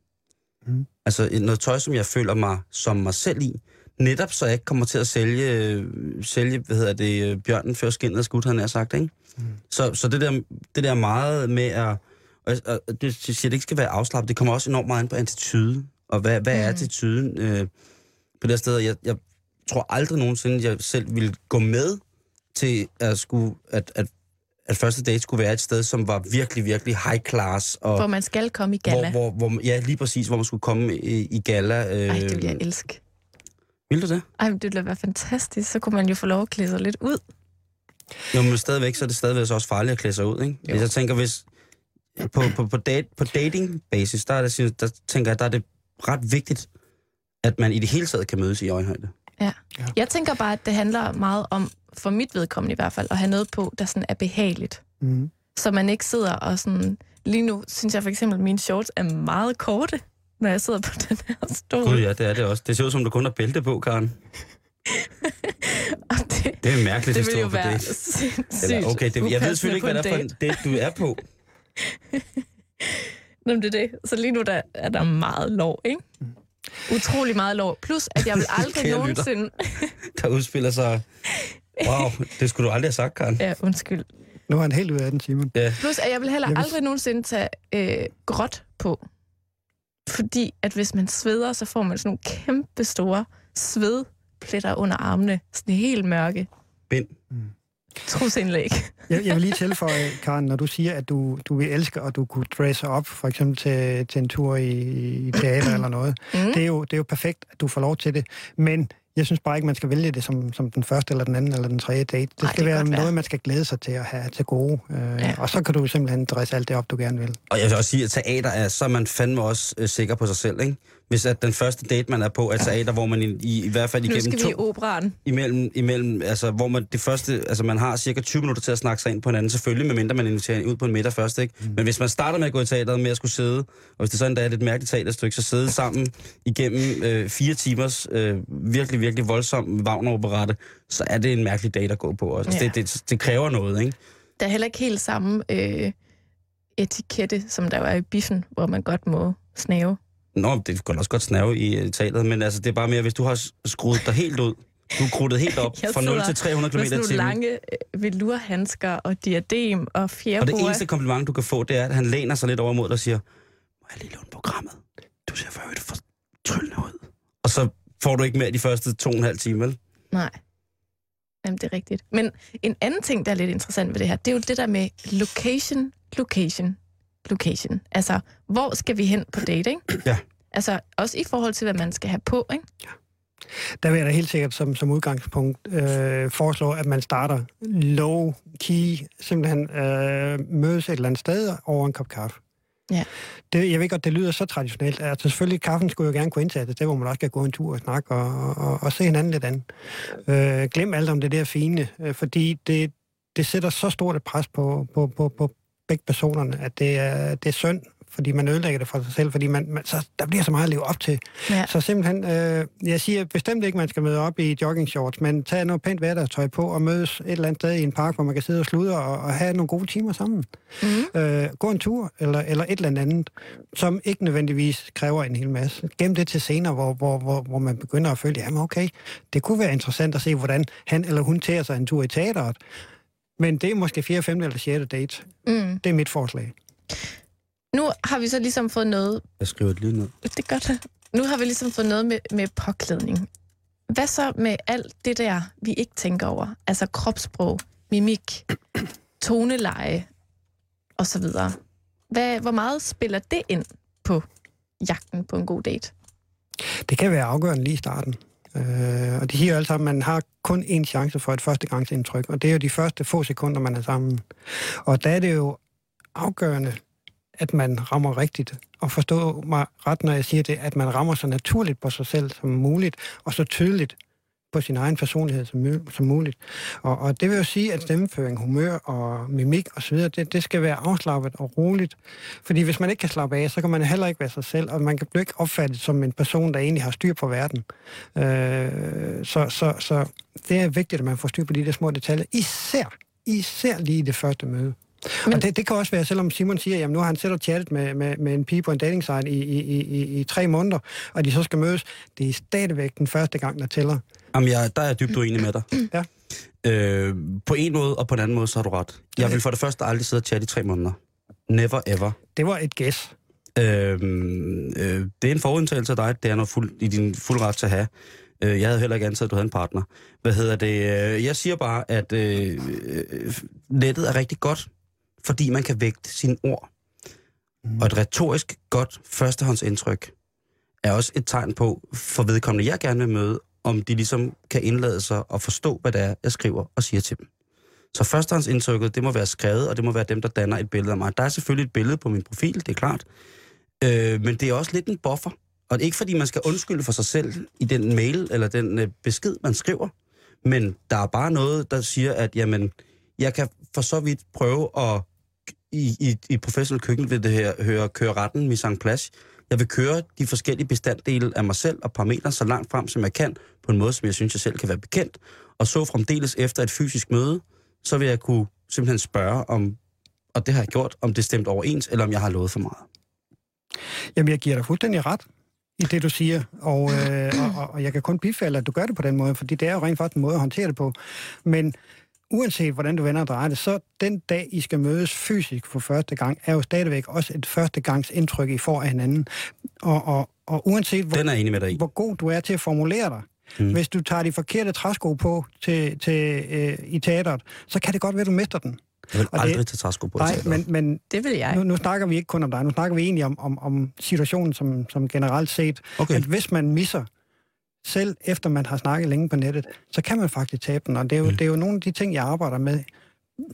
Mm. Altså noget tøj, som jeg føler mig som mig selv i. Netop så jeg ikke kommer til at sælge, øh, sælge hvad hedder det, øh, bjørnen før skinnet er skudt, han har sagt, ikke? Mm. Så, så det, der, det der meget med at, og, og det siger, det ikke skal være afslappet, det kommer også enormt meget ind på attitude. Og hvad, hvad mm. er attituden øh, på det sted? Jeg, jeg tror aldrig nogensinde, jeg selv ville gå med til at, skulle, at, at at første date skulle være et sted, som var virkelig, virkelig high class. Og hvor man skal komme i gala. Hvor, hvor, hvor, ja, lige præcis, hvor man skulle komme i, i gala. Øh, Ej, det vil jeg elske. Vil du det? Ej, men det ville være fantastisk. Så kunne man jo få lov at klæde sig lidt ud. Jo, men stadigvæk, så er det stadigvæk også farligt at klæde sig ud, ikke? Jo. Hvis jeg tænker, hvis på, på, på, date, på dating basis, der, er det, der tænker jeg, der er det ret vigtigt, at man i det hele taget kan mødes i øjenhøjde. Ja. ja. Jeg tænker bare, at det handler meget om, for mit vedkommende i hvert fald, at have noget på, der sådan er behageligt. Mm. Så man ikke sidder og sådan... Lige nu synes jeg for eksempel, at mine shorts er meget korte, når jeg sidder på den her stol. Gud ja, det er det også. Det ser ud som, du kun har bælte på, Karen. det, det er en mærkelig det historie for det. Eller, okay, det, jeg ved selvfølgelig ikke, hvad der er for en date, du er på. Nå, det er det. Så lige nu der, er der meget lov, ikke? Mm. Utrolig meget lov. Plus, at jeg vil aldrig nogensinde... der udspiller sig... Wow, det skulle du aldrig have sagt, Karen. Ja, undskyld. Nu er han helt ud af den, Simon. Ja. Plus, at jeg vil heller jeg vil... aldrig nogensinde tage øh, gråt på. Fordi at hvis man sveder, så får man sådan nogle kæmpe store svedpletter under armene. Sådan helt mørke. Bind. Mm. Trusindlæg. jeg, jeg vil lige tilføje, Karen, når du siger, at du, du vil elske, at du kunne dresse op, for eksempel til, til en tur i, i teater eller noget. Mm. Det, er jo, det er jo perfekt, at du får lov til det. Men jeg synes bare ikke, man skal vælge det som, som den første, eller den anden, eller den tredje date. Det Ej, skal det være noget, være. man skal glæde sig til at have til gode. Øh, ja. Og så kan du simpelthen dresse alt det op, du gerne vil. Og jeg vil også sige, at teater er, så er man fandme også øh, sikker på sig selv, ikke? Hvis at den første date, man er på, er teater, hvor man i, i, i hvert fald igennem to... Nu skal vi i operan. Imellem, imellem, altså, hvor man det første, altså man har cirka 20 minutter til at snakke sig ind på hinanden, selvfølgelig, medmindre man inviterer ud på en middag først, ikke? Mm. Men hvis man starter med at gå i teateret med at skulle sidde, og hvis det sådan der er et mærkeligt teaterstykke, så sidde sammen igennem øh, fire timers øh, virkelig, virkelig voldsom Wagner-operette, så er det en mærkelig date at gå på også. Altså, ja. det, det, det kræver noget, ikke? Der er heller ikke helt samme øh, etikette, som der var i biffen, hvor man godt må snave. Nå, det kan også godt snave i uh, talet, men altså, det er bare mere, hvis du har skruet dig helt ud, du er krudtet helt op fra 0 til 300 km i timen. lange øh, velurhandsker og diadem og fjerboer. Og det eneste kompliment, du kan få, det er, at han læner sig lidt over mod dig og siger, må jeg lige låne programmet? Du ser for øvrigt for tryllende ud. Og så får du ikke mere de første to og en halv time, vel? Nej. Jamen, det er rigtigt. Men en anden ting, der er lidt interessant ved det her, det er jo det der med location, location, location. Altså, hvor skal vi hen på dating? Ja. Altså, også i forhold til, hvad man skal have på, ikke? Ja. Der vil jeg da helt sikkert som, som udgangspunkt øh, foreslå, at man starter low-key, simpelthen øh, mødes et eller andet sted over en kop kaffe. Ja. Det, jeg ved godt, det lyder så traditionelt. Altså selvfølgelig, kaffen skulle jo gerne kunne indsættes, det hvor man også kan gå en tur og snakke og, og, og se hinanden lidt andet. Øh, glem alt om det der fine, øh, fordi det, det sætter så stort et pres på, på, på, på, begge personerne, at det er, det er synd, fordi man ødelægger det for sig selv, fordi man, man, så, der bliver så meget at leve op til. Ja. Så simpelthen, øh, jeg siger bestemt ikke, man skal møde op i jogging shorts, men tage noget pænt hverdagstøj på og mødes et eller andet sted i en park, hvor man kan sidde og sludre og, og have nogle gode timer sammen. Mm. Øh, gå en tur, eller, eller et eller andet, som ikke nødvendigvis kræver en hel masse. Gem det til senere, hvor, hvor, hvor, hvor man begynder at føle, jamen okay, det kunne være interessant at se, hvordan han eller hun tager sig en tur i teateret. Men det er måske 4., 5. eller 6. date. Mm. Det er mit forslag. Nu har vi så ligesom fået noget... Jeg skriver det lige ned. Det er godt. Nu har vi ligesom fået noget med, med påklædning. Hvad så med alt det der, vi ikke tænker over? Altså kropssprog, mimik, toneleje osv. Hvad, hvor meget spiller det ind på jagten på en god date? Det kan være afgørende lige i starten. Øh, og det siger altså, sammen, at man har kun én chance for et førstegangsindtryk, og det er jo de første få sekunder, man er sammen. Og der er det jo afgørende, at man rammer rigtigt. Og forstå mig ret, når jeg siger det, at man rammer så naturligt på sig selv som muligt, og så tydeligt på sin egen personlighed som, som muligt. Og, og det vil jo sige, at stemmeføring, humør og mimik osv., det, det skal være afslappet og roligt. Fordi hvis man ikke kan slappe af, så kan man heller ikke være sig selv, og man kan blive ikke opfattet som en person, der egentlig har styr på verden. Øh, så, så, så det er vigtigt, at man får styr på de der små detaljer, især, især lige i det første møde. Men... Og det, det kan også være, selvom Simon siger, at nu har han selv chattet med, med, med en pige på en dating site i, i, i, i tre måneder, og de så skal mødes, det er stadigvæk den første gang, der tæller. Jamen, jeg, der er jeg dybt uenig med dig. Ja. Øh, på en måde, og på en anden måde, så har du ret. Jeg vil for det første aldrig sidde og chatte i tre måneder. Never ever. Det var et gæs. Øh, øh, det er en forudindtagelse af dig. Det er noget fuld, i din fuld ret til at have. Øh, jeg havde heller ikke antaget, at du havde en partner. Hvad hedder det? Øh, jeg siger bare, at øh, øh, nettet er rigtig godt, fordi man kan vægte sine ord. Mm. Og et retorisk godt førstehåndsindtryk er også et tegn på, for vedkommende jeg gerne vil møde, om de ligesom kan indlade sig og forstå, hvad det er, jeg skriver og siger til dem. Så førstehåndsindtrykket, det må være skrevet, og det må være dem, der danner et billede af mig. Der er selvfølgelig et billede på min profil, det er klart. Øh, men det er også lidt en buffer. Og det er ikke, fordi man skal undskylde for sig selv i den mail eller den øh, besked, man skriver. Men der er bare noget, der siger, at jamen, jeg kan for så vidt prøve at i, i, i professionel køkken vil det her høre køre retten mise en place. Jeg vil køre de forskellige bestanddele af mig selv og parametre så langt frem, som jeg kan, på en måde, som jeg synes, jeg selv kan være bekendt. Og så fremdeles efter et fysisk møde, så vil jeg kunne simpelthen spørge om, og det har jeg gjort, om det stemt overens, eller om jeg har lovet for meget. Jamen, jeg giver dig fuldstændig ret i det, du siger, og, øh, og, og jeg kan kun bifalde, at du gør det på den måde, fordi det er jo rent faktisk en måde at håndtere det på. Men uanset hvordan du vender og drejer det, så den dag, I skal mødes fysisk for første gang, er jo stadigvæk også et første gangs indtryk, I får af hinanden. Og, og, og uanset hvor, Den er enig med dig hvor god du er til at formulere dig, mm. hvis du tager de forkerte træsko på til, til, øh, i teateret, så kan det godt være, at du mister den. Jeg vil Og aldrig det- tage træsko på. Nej, men, men Det vil jeg. nu, nu snakker vi ikke kun om dig, nu snakker vi egentlig om, om, om situationen som, som generelt set. Okay. At hvis man misser, selv efter man har snakket længe på nettet, så kan man faktisk tabe den. Og det er jo, det er jo nogle af de ting, jeg arbejder med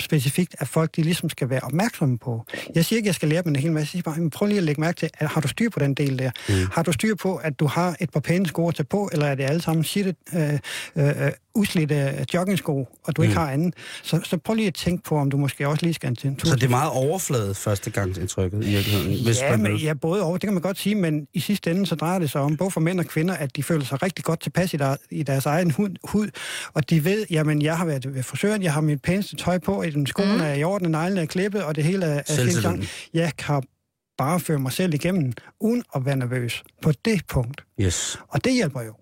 specifikt, at folk de ligesom skal være opmærksomme på. Jeg siger ikke, at jeg skal lære dem en hel masse. Jeg siger bare, "Men prøv lige at lægge mærke til, at har du styr på den del der? Mm. Har du styr på, at du har et par pæne sko at tage på, eller er det alle sammen shit, øh, øh, uslidte joggingsko, og du ikke Mm. har anden? Så, så prøv lige at tænke på, om du måske også lige skal en tur Så det er meget overfladet førstegangsindtrykket i virkeligheden. Hvis ja, men, ja, både og. Det kan man godt sige, men i sidste ende så drejer det sig om, både for mænd og kvinder, at de føler sig rigtig godt tilpas i, der, i deres egen hud, hud, og de ved, jamen, jeg har været ved frisøren, jeg har mit pæneste tøj på, i den skoene Mm. er i orden, neglene er klippet, og det hele er, er Selvtilliden. fint. Jeg kan bare føre mig selv igennem, uden at være nervøs på det punkt. Yes. Og det hjælper jo.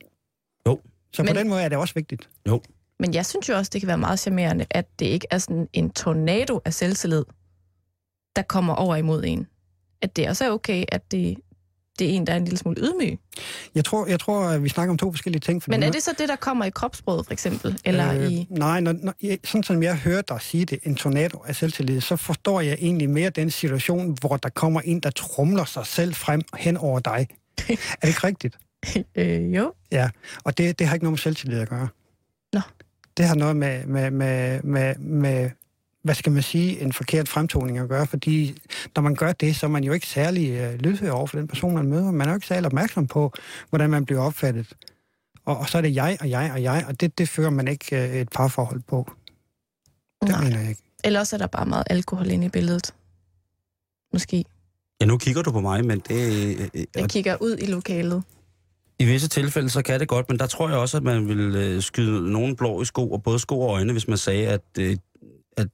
Jo. Så på Men- den måde er det også vigtigt. Men jeg synes jo også, det kan være meget charmerende, at det ikke er sådan en tornado af selvtillid, der kommer over imod en. At det også er okay, at det, det er en, der er en lille smule ydmyg. Jeg tror, jeg tror at vi snakker om to forskellige ting. fordi Men er det så det, der kommer i kropsbrødet, for eksempel? Eller øh, i... Nej, når, når, sådan som jeg hører dig sige det, en tornado af selvtillid, så forstår jeg egentlig mere den situation, hvor der kommer en, der trumler sig selv frem hen over dig. er det ikke rigtigt? Øh, jo. Ja, og det, det har ikke noget med selvtillid at gøre. Nå. Det har noget med, med, med, med, med, hvad skal man sige, en forkert fremtoning at gøre, fordi når man gør det, så er man jo ikke særlig øh, lydhør over for den person, man møder. Man er jo ikke særlig opmærksom på, hvordan man bliver opfattet. Og, og så er det jeg og jeg og jeg, og det, det fører man ikke øh, et parforhold på. Det Nej. mener jeg ikke. Eller også er der bare meget alkohol inde i billedet. Måske. Ja, nu kigger du på mig, men det... øh, øh, Jeg og kigger ud i lokalet. I visse tilfælde, så kan det godt, men der tror jeg også, at man vil øh, skyde nogen blå i sko, og både sko og øjne, hvis man sagde, at, øh, at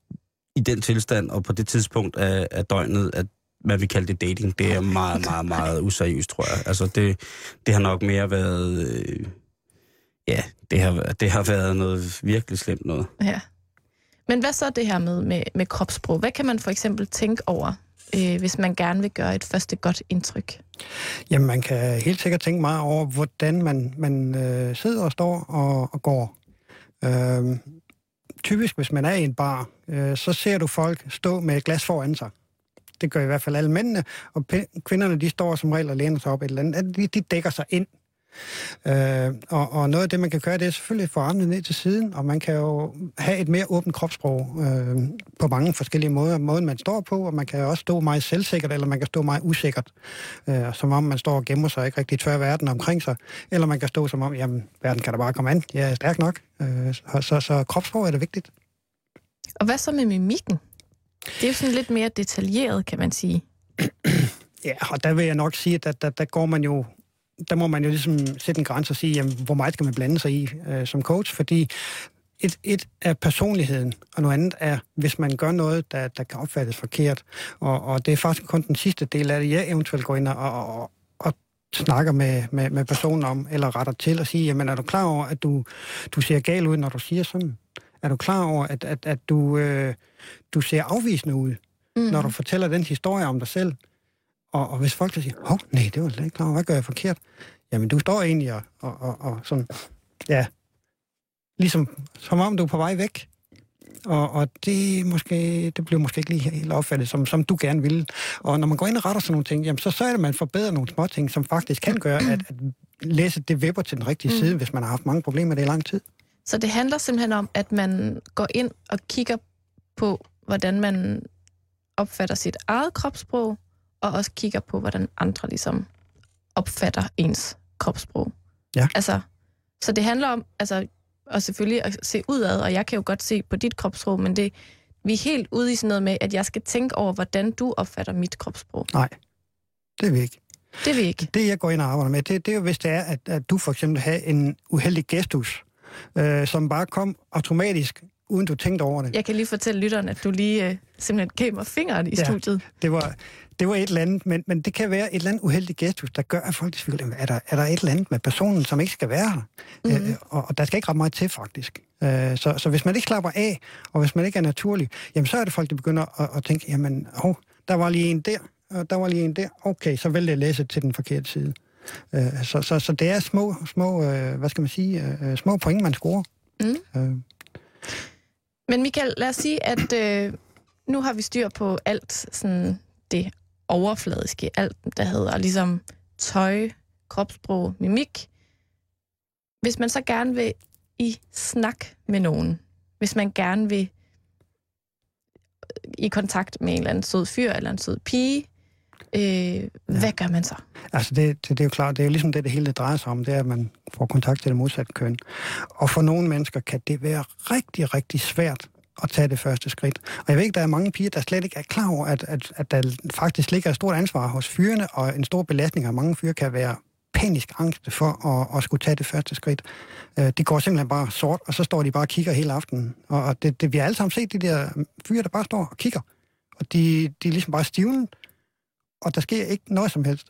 i den tilstand og på det tidspunkt af, af døgnet, at hvad vi kalder det dating, det er meget, meget, meget useriøst, tror jeg. Altså, det, det har nok mere været... Øh, ja, det har, det har været noget virkelig slemt noget. Ja. Men hvad så det her med, med, med kropssprog? Hvad kan man for eksempel tænke over, øh, hvis man gerne vil gøre et første godt indtryk? Jamen, man kan helt sikkert tænke meget over, hvordan man, man øh, sidder og står og, og går. Øh, typisk, hvis man er i en bar, øh, så ser du folk stå med et glas foran sig. Det gør i hvert fald alle mændene, og p- kvinderne, de står som regel og læner sig op et eller andet. De, de dækker sig ind. Øh, og, og noget af det, man kan gøre, det er selvfølgelig at få armene ned til siden, og man kan jo have et mere åbent kropssprog øh, på mange forskellige måder. Måden, man står på, og man kan også stå meget selvsikkert, eller man kan stå meget usikkert, øh, som om man står og gemmer sig ikke rigtig tør verden omkring sig, eller man kan stå som om, jamen, verden kan da bare komme an, jeg er stærk nok. Øh, så, så, så kropssprog er det vigtigt. Og hvad så med mimikken? Det er jo sådan lidt mere detaljeret, kan man sige. Ja, og der vil jeg nok sige, at der, der, der går man jo der må man jo ligesom sætte en grænse og sige, jamen, hvor meget skal man blande sig i øh, som coach, fordi et, et er personligheden, og noget andet er, hvis man gør noget, der, der kan opfattes forkert. Og, og det er faktisk kun den sidste del af det, jeg eventuelt går ind og, og, og snakker med, med, med personen om, eller retter til og siger, jamen er du klar over, at du, du ser gal ud, når du siger sådan? Er du klar over, at, at, at du, øh, du ser afvisende ud, mm. når du fortæller den historie om dig selv? Og, og hvis folk så siger, hov, nej, det var slet ikke klar hvad gør jeg forkert? Jamen, du står egentlig og, og, og, og sådan, ja, ligesom som om du er på vej væk. Og, og det, måske, det blev måske ikke lige helt opfattet, som, som du gerne ville. Og når man går ind og retter sådan nogle ting, jamen, så, så er det, at man forbedrer nogle små ting, som faktisk kan gøre, at, at læse det vipper til den rigtige mm. side, hvis man har haft mange problemer med det i lang tid. Så det handler simpelthen om, at man går ind og kigger på, hvordan man opfatter sit eget kropssprog, og også kigger på, hvordan andre ligesom opfatter ens kropssprog. Ja. Altså, så det handler om, altså, og selvfølgelig at se udad, og jeg kan jo godt se på dit kropssprog, men det, vi er helt ude i sådan noget med, at jeg skal tænke over, hvordan du opfatter mit kropssprog. Nej, det er vi ikke. Det er vi ikke. Det, jeg går ind og arbejder med, det, det er jo, hvis det er, at, at du for eksempel har en uheldig gestus, øh, som bare kom automatisk uden du tænkte over det. Jeg kan lige fortælle lytteren, at du lige øh, simpelthen gav mig fingeren i ja, studiet. Det var, det var et eller andet, men, men det kan være et eller andet uheldigt gestus, der gør, at folk tvivler, er der, er der et eller andet med personen, som ikke skal være her? Mm-hmm. Øh, og, og der skal ikke ret meget til, faktisk. Øh, så, så hvis man ikke slapper af, og hvis man ikke er naturlig, jamen så er det folk, der begynder at, at tænke, jamen, oh, der var lige en der, og der var lige en der. Okay, så vil jeg læse til den forkerte side. Øh, så, så, så det er små, små øh, hvad skal man sige, øh, små point, man scorer. Mm. Øh. Men Michael, lad os sige, at øh, nu har vi styr på alt sådan det overfladiske, alt der hedder ligesom tøj, kropssprog, mimik. Hvis man så gerne vil i snak med nogen, hvis man gerne vil i kontakt med en eller anden sød fyr eller en sød pige, øh, ja. hvad gør man så? Altså det, det, det er jo klart, det er jo ligesom det, det hele det drejer sig om, det er, at man får kontakt til det modsatte køn. Og for nogle mennesker kan det være rigtig, rigtig svært at tage det første skridt. Og jeg ved ikke, der er mange piger, der slet ikke er klar over, at, at, at der faktisk ligger et stort ansvar hos fyrene, og en stor belastning af mange fyre kan være panisk angst for at, at skulle tage det første skridt. Øh, de går simpelthen bare sort, og så står de bare og kigger hele aftenen. Og det, det vi har alle sammen set de der fyre, der bare står og kigger. Og de, de er ligesom bare stivnet, og der sker ikke noget som helst.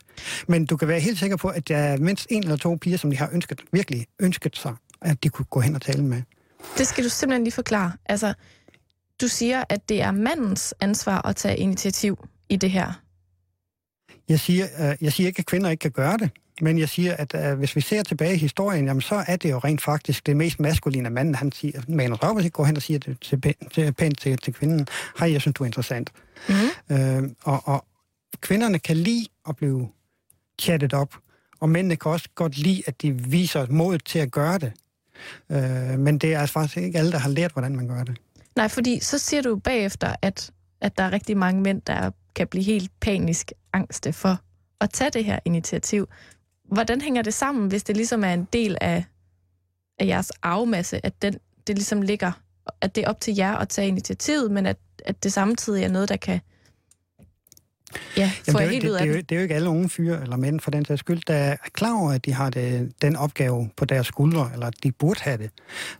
Men du kan være helt sikker på, at der er mindst en eller to piger, som de har ønsket, virkelig ønsket sig, at de kunne gå hen og tale med. Det skal du simpelthen lige forklare. Altså, du siger, at det er mandens ansvar at tage initiativ i det her. Jeg siger, uh, jeg siger ikke, at kvinder ikke kan gøre det, men jeg siger, at uh, hvis vi ser tilbage i historien, jamen, så er det jo rent faktisk det mest maskuline manden, han siger, Manus Raubers går hen og siger det til, til, pænt til, til kvinden, hej, jeg synes, du er interessant. Mm. Uh, og, og kvinderne kan lide at blive chattet op, og mændene kan også godt lide, at de viser mod til at gøre det. Øh, men det er altså faktisk ikke alle, der har lært, hvordan man gør det. Nej, fordi så siger du bagefter, at, at der er rigtig mange mænd, der kan blive helt panisk angste for at tage det her initiativ. Hvordan hænger det sammen, hvis det ligesom er en del af, af jeres afmasse, at den, det ligesom ligger, at det er op til jer at tage initiativet, men at, at det samtidig er noget, der kan Ja, Jamen, det, er, det, det, er jo, det er jo ikke alle unge fyre eller mænd for den sags skyld, der er klar over, at de har det, den opgave på deres skuldre, eller at de burde have det.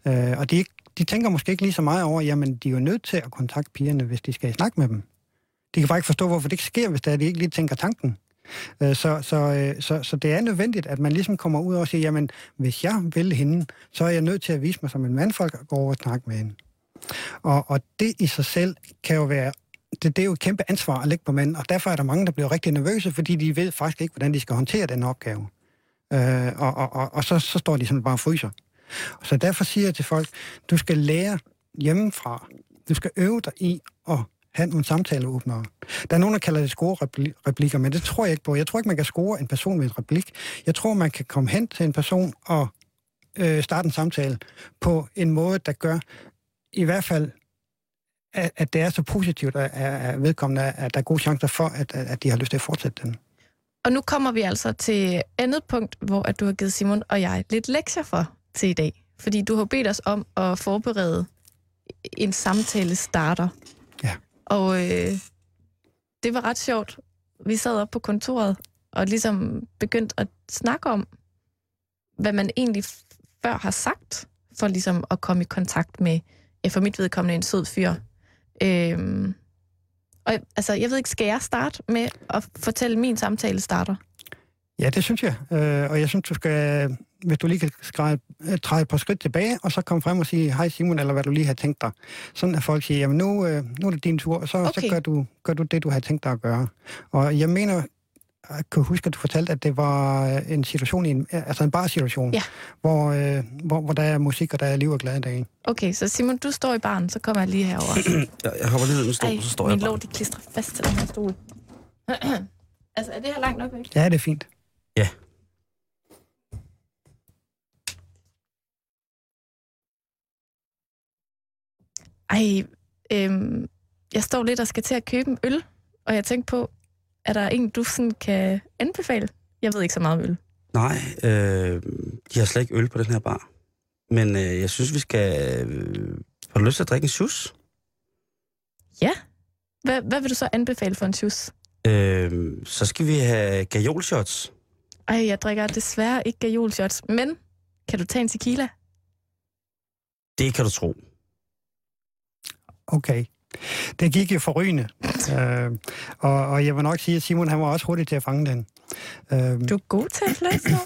Uh, og de de tænker måske ikke lige så meget over, jamen de er jo nødt til at kontakte pigerne, hvis de skal snakke med dem. De kan bare ikke forstå, hvorfor det ikke sker, hvis det er, de ikke lige tænker tanken. Øh, så, så, øh, så, så det er nødvendigt, at man ligesom kommer ud og siger, jamen, hvis jeg vil hende, så er jeg nødt til at vise mig som en mandfolk og gå over og snakke med hende. Og, og det i sig selv kan jo være, det, det er jo et kæmpe ansvar at lægge på mænd, og derfor er der mange, der bliver rigtig nervøse, fordi de ved faktisk ikke, hvordan de skal håndtere den opgave. Øh, og og, og, og så, så står de sådan bare og fryser. Så derfor siger jeg til folk, du skal lære hjemmefra. Du skal øve dig i at have nogle samtaleåbnere. Der er nogen, der kalder det score-replikker, men det tror jeg ikke på. Jeg tror ikke, man kan score en person med en replik. Jeg tror, man kan komme hen til en person og øh, starte en samtale på en måde, der gør i hvert fald, at, at det er så positivt, at, at vedkommende, at der er gode chancer for, at, at de har lyst til at fortsætte den. Og nu kommer vi altså til andet punkt, hvor at du har givet Simon og jeg lidt lektier for til i dag. Fordi du har bedt os om at forberede en samtale starter. Ja. Og øh, det var ret sjovt. Vi sad op på kontoret og ligesom begyndte at snakke om, hvad man egentlig før har sagt, for ligesom at komme i kontakt med, ja, for mit vedkommende, en sød fyr. Øhm, og altså, jeg ved ikke, skal jeg starte med at fortælle min samtale starter? Ja, det synes jeg. Øh, og jeg synes, du skal, hvis du lige kan skrive, øh, træde et par skridt tilbage, og så komme frem og sige, hej Simon, eller hvad du lige har tænkt dig. Sådan at folk siger, jamen nu, øh, nu er det din tur, og så, okay. så gør, du, gør du det, du har tænkt dig at gøre. Og jeg mener, jeg kan huske, at du fortalte, at det var øh, en situation, i en, altså en bar-situation, Ja. hvor, øh, hvor, hvor der er musik, og der er liv og glade dage. Okay, så Simon, du står i baren, så kommer jeg lige herover. Jeg, jeg hopper lige ud af min stol, Ej, så står jeg min bare. lov, de klistrer fast til den her stol. altså, er det her langt nok væk? Ja, det er fint. Ja. Ej, øhm, jeg står lidt og skal til at købe en øl, og jeg tænkte på, er der en, du sådan kan anbefale? Jeg ved ikke så meget om øl. Nej, øh, de har slet ikke øl på den her bar. Men øh, jeg synes, vi skal... Øh, har du lyst til at drikke en shoes? Ja. Hvad, hvad vil du så anbefale for en juice? Øh, så skal vi have gajolshots. Ej, jeg drikker desværre ikke gajolshots, men kan du tage en tequila? Det kan du tro. Okay. Det gik jo forrygende. øh, og, og jeg vil nok sige, at Simon han var også hurtig til at fange den. Øh, Du er god til at flytte, så.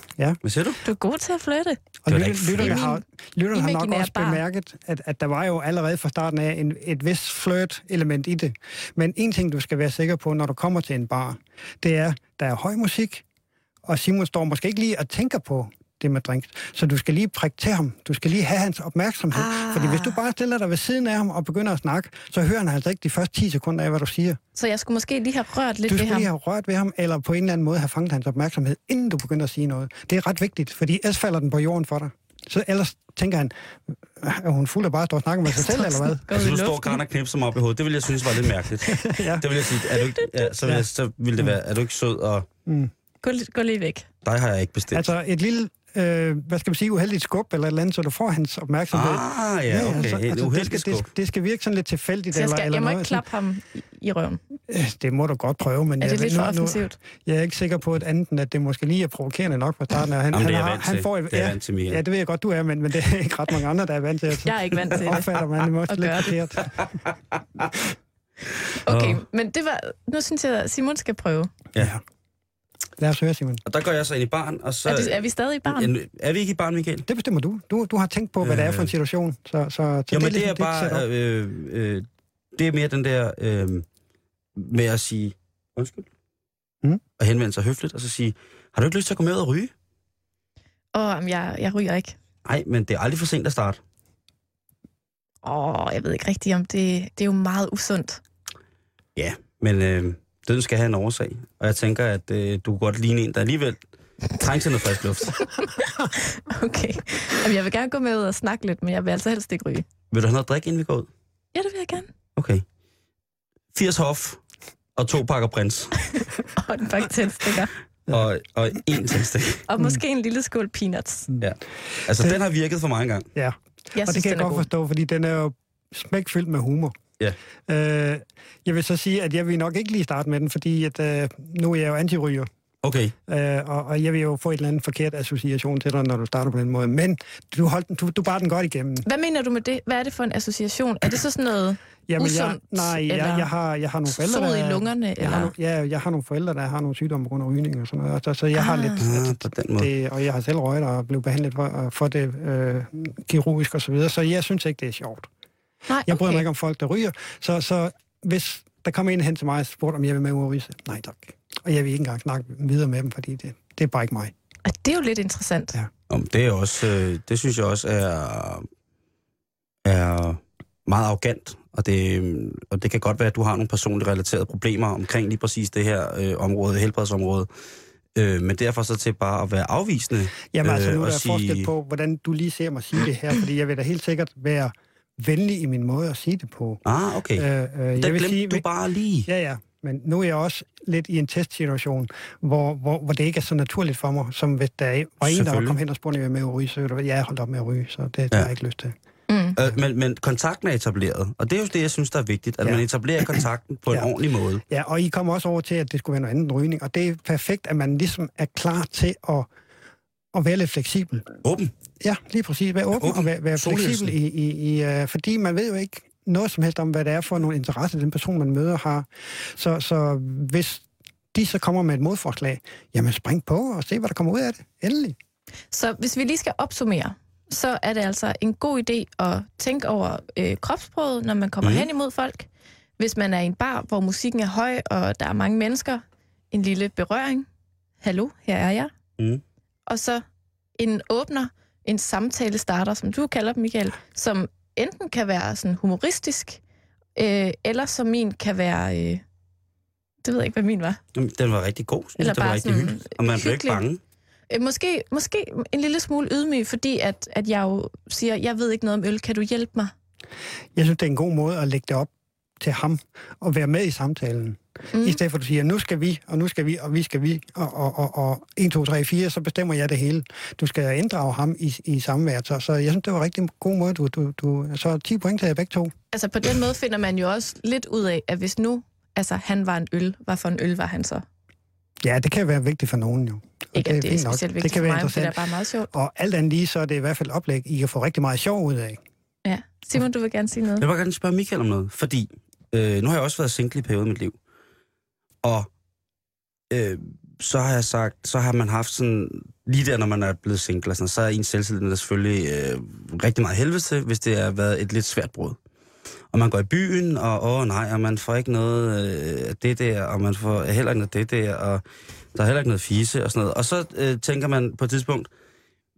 Hvad siger du? Du er god til at flytte. og lytter, lytterne har, lytterne har nok også bar. bemærket, at, at der var jo allerede fra starten af en, et vist flirt-element i det. Men en ting, du skal være sikker på, når du kommer til en bar, det er, der er høj musik, og Simon står måske ikke lige og tænker på det med drinks. Så du skal lige prikke til ham. Du skal lige have hans opmærksomhed. Ah. Fordi hvis du bare stiller dig ved siden af ham og begynder at snakke, så hører han altså ikke de første 10 sekunder af, hvad du siger. Så jeg skulle måske lige have rørt lidt Du ved skulle ham. lige have rørt ved ham, eller på en eller anden måde have fanget hans opmærksomhed, inden du begynder at sige noget. Det er ret vigtigt, fordi ellers falder den på jorden for dig. Så ellers tænker han, er hun fuld af bare at stå og snakke med sig selv, eller hvad? Gå Altså, du står. Karen og knipser mig op i hovedet. Det vil jeg synes var lidt mærkeligt. ja. Det vil jeg sige. Er du ikke, ja, så, vil jeg, så vil det være, er du ikke sød, og Gå, li- gå lige væk. dig har jeg ikke bestilt. Altså et lille, øh, hvad skal man sige, uheldigt skub eller et eller andet, så du får hans opmærksomhed. ah, ja, okay. altså, Et altså, det, uheldigt skal, det, det skal virke sådan lidt tilfældigt. Så jeg, eller, skal, eller jeg må noget. ikke klappe ham i, røven. Øh, Det må du godt prøve, men Er det jeg, lidt for nu, nu, offensivt? jeg er ikke sikker på, at andet end, at det måske lige er provokerende nok fra starten. Han, Jamen, det er han, jeg har- han får, Det er ja, vant til, Michael. ja, det ved jeg godt, du er, men, men det er ikke ret mange andre, der er vant til. At, Jeg er ikke vant til det. opfatter man det måske lidt forkert. Okay, men det var... Nu synes jeg, at Simon skal prøve. Ja. Lad os høre, Simon. Og der går jeg så ind i baren, og så... Er, det, er vi stadig i barn? Er vi ikke i baren, Michael? Det bestemmer du. Du, du har tænkt på, hvad det er for en situation. Så, så, så Jo, men det er ligesom dit bare... Øh, øh, det er mere den der øh, med at sige undskyld. Mm. Og henvende sig høfligt, og så sige, har du ikke lyst til at gå med og ryge? Åh, oh, jeg, jeg ryger ikke. Nej, men det er aldrig for sent at starte. Åh, oh, jeg ved ikke rigtigt om det... Det er jo meget usundt. Ja, men øh, døden skal have en årsag. Og jeg tænker, at øh, du kunne godt ligne en, der alligevel trænger til noget frisk luft. Okay. Jamen, jeg vil gerne gå med ud og snakke lidt, men jeg vil altså helst ikke ryge. Vil du have noget at drikke, inden vi går ud? Ja, det vil jeg gerne. Okay. 80 hof og to pakker prins. Og en pakke tændstikker. Og, og en tændstik. Og måske en lille skål peanuts. Ja. Altså, Det- den har virket for mig engang. Ja, Jeg og synes, det kan jeg den godt god. forstå, fordi den er jo smækfyldt med humor. Ja. Øh, jeg vil så sige, at jeg vil nok ikke lige starte med den, fordi at, øh, nu er jeg jo antiryger. Okay. Øh, og, og jeg vil jo få et eller andet forkert association til dig, når du starter på den måde. Men du, holdt, den- du, du bar den godt igennem. Hvad mener du med det? Hvad er det for en association? Er det så sådan noget Jamen, jeg, usundt? nej, eller jeg, jeg, har, jeg har nogle forældre, der... i lungerne? Jeg eller? har, no, ja, jeg har nogle forældre, der har nogle sygdomme på grund af rygning og sådan noget. Så, så jeg har Ah. lidt... Ah, på den måde. Det, og jeg har selv røget og blevet behandlet for, for det øh, kirurgisk og så videre. Så jeg synes ikke, det er sjovt. Nej, Jeg bryder okay. mig ikke om folk, der ryger. Så, så hvis der kommer en hen til mig og spurgte, om jeg vil med ud nej tak. Og jeg vil ikke engang snakke videre med dem, fordi det, det er bare ikke mig. Og det er jo lidt interessant. Ja. Om det er også, øh, det synes jeg også er, er meget arrogant Og det, og det kan godt være, at du har nogle personligt relaterede problemer omkring lige præcis det her øh, område, helbredsområde. Øh, men derfor så til bare at være afvisende. Jamen altså, øh, nu er der sige... forskel på, hvordan du lige ser mig sige det her, fordi jeg vil da helt sikkert være venlig i min måde at sige det på. Ah, okay. Øh, øh, jeg vil sige, du bare lige. Ja, ja. Men nu er jeg også lidt i en testsituation, hvor, hvor, hvor det ikke er så naturligt for mig, som hvis der var en, der var kommet hen og spurgte, med at ryge, så ville jeg holdt op med at ryge, så det, det ja. har jeg ikke lyst til. Mm. Øh, men, men kontakten er etableret, og det er jo det, jeg synes, der er vigtigt, at ja. man etablerer kontakten på ja. en ordentlig måde. Ja, og I kommer også over til, at det skulle være noget andet end rygning, og det er perfekt, at man ligesom er klar til at, at være lidt fleksibel. Åben? Ja, lige præcis. Være åben, åben. og være, være fleksibel, i, i, i, uh, fordi man ved jo ikke noget som helst om, hvad det er for nogle interesser, den person, man møder, har. Så, så hvis de så kommer med et modforslag, jamen spring på og se, hvad der kommer ud af det. Endelig. Så hvis vi lige skal opsummere, så er det altså en god idé at tænke over øh, kropsproget, når man kommer mm. hen imod folk. Hvis man er i en bar, hvor musikken er høj, og der er mange mennesker, en lille berøring. Hallo, her er jeg. Mm. Og så en åbner, en samtale starter, som du kalder dem, Michael, som enten kan være sådan humoristisk, øh, eller som min kan være... Øh, det ved jeg ikke, hvad min var. Den var rigtig god. Eller det var rigtig hyggeligt, og man blev ikke bange. Øh, måske, måske en lille smule ydmyg, fordi at, at jeg jo siger, jeg ved ikke noget om øl, kan du hjælpe mig? Jeg synes, det er en god måde at lægge det op til ham og være med i samtalen. Mm. I stedet for at du siger, nu skal vi, og nu skal vi, og vi skal vi, og, og, og, og 1, 2, 3, 4, så bestemmer jeg det hele. Du skal inddrage ham i, i samvær. Så, så jeg synes, det var en rigtig god måde. Du, du, du, så 10 point til jer begge to. Altså på den måde finder man jo også lidt ud af, at hvis nu altså, han var en øl, hvad for en øl var han så? Ja, det kan være vigtigt for nogen jo. Ikke, det, at det er specielt vigtigt det kan for mig, det er bare meget sjovt. Og alt andet lige, så er det i hvert fald oplæg, I kan få rigtig meget sjov ud af. Ja. Simon, du vil gerne sige noget? Jeg vil gerne spørge Michael om noget, fordi øh, nu har jeg også været single i perioden i mit liv. Og øh, så har jeg sagt, så har man haft sådan, lige der, når man er blevet single, sådan, så er en selvtillid der selvfølgelig øh, rigtig meget helvede til, hvis det har været et lidt svært brud. Og man går i byen, og åh nej, og man får ikke noget øh, det der, og man får heller ikke noget af det der, og der er heller ikke noget fise og sådan noget. Og så øh, tænker man på et tidspunkt,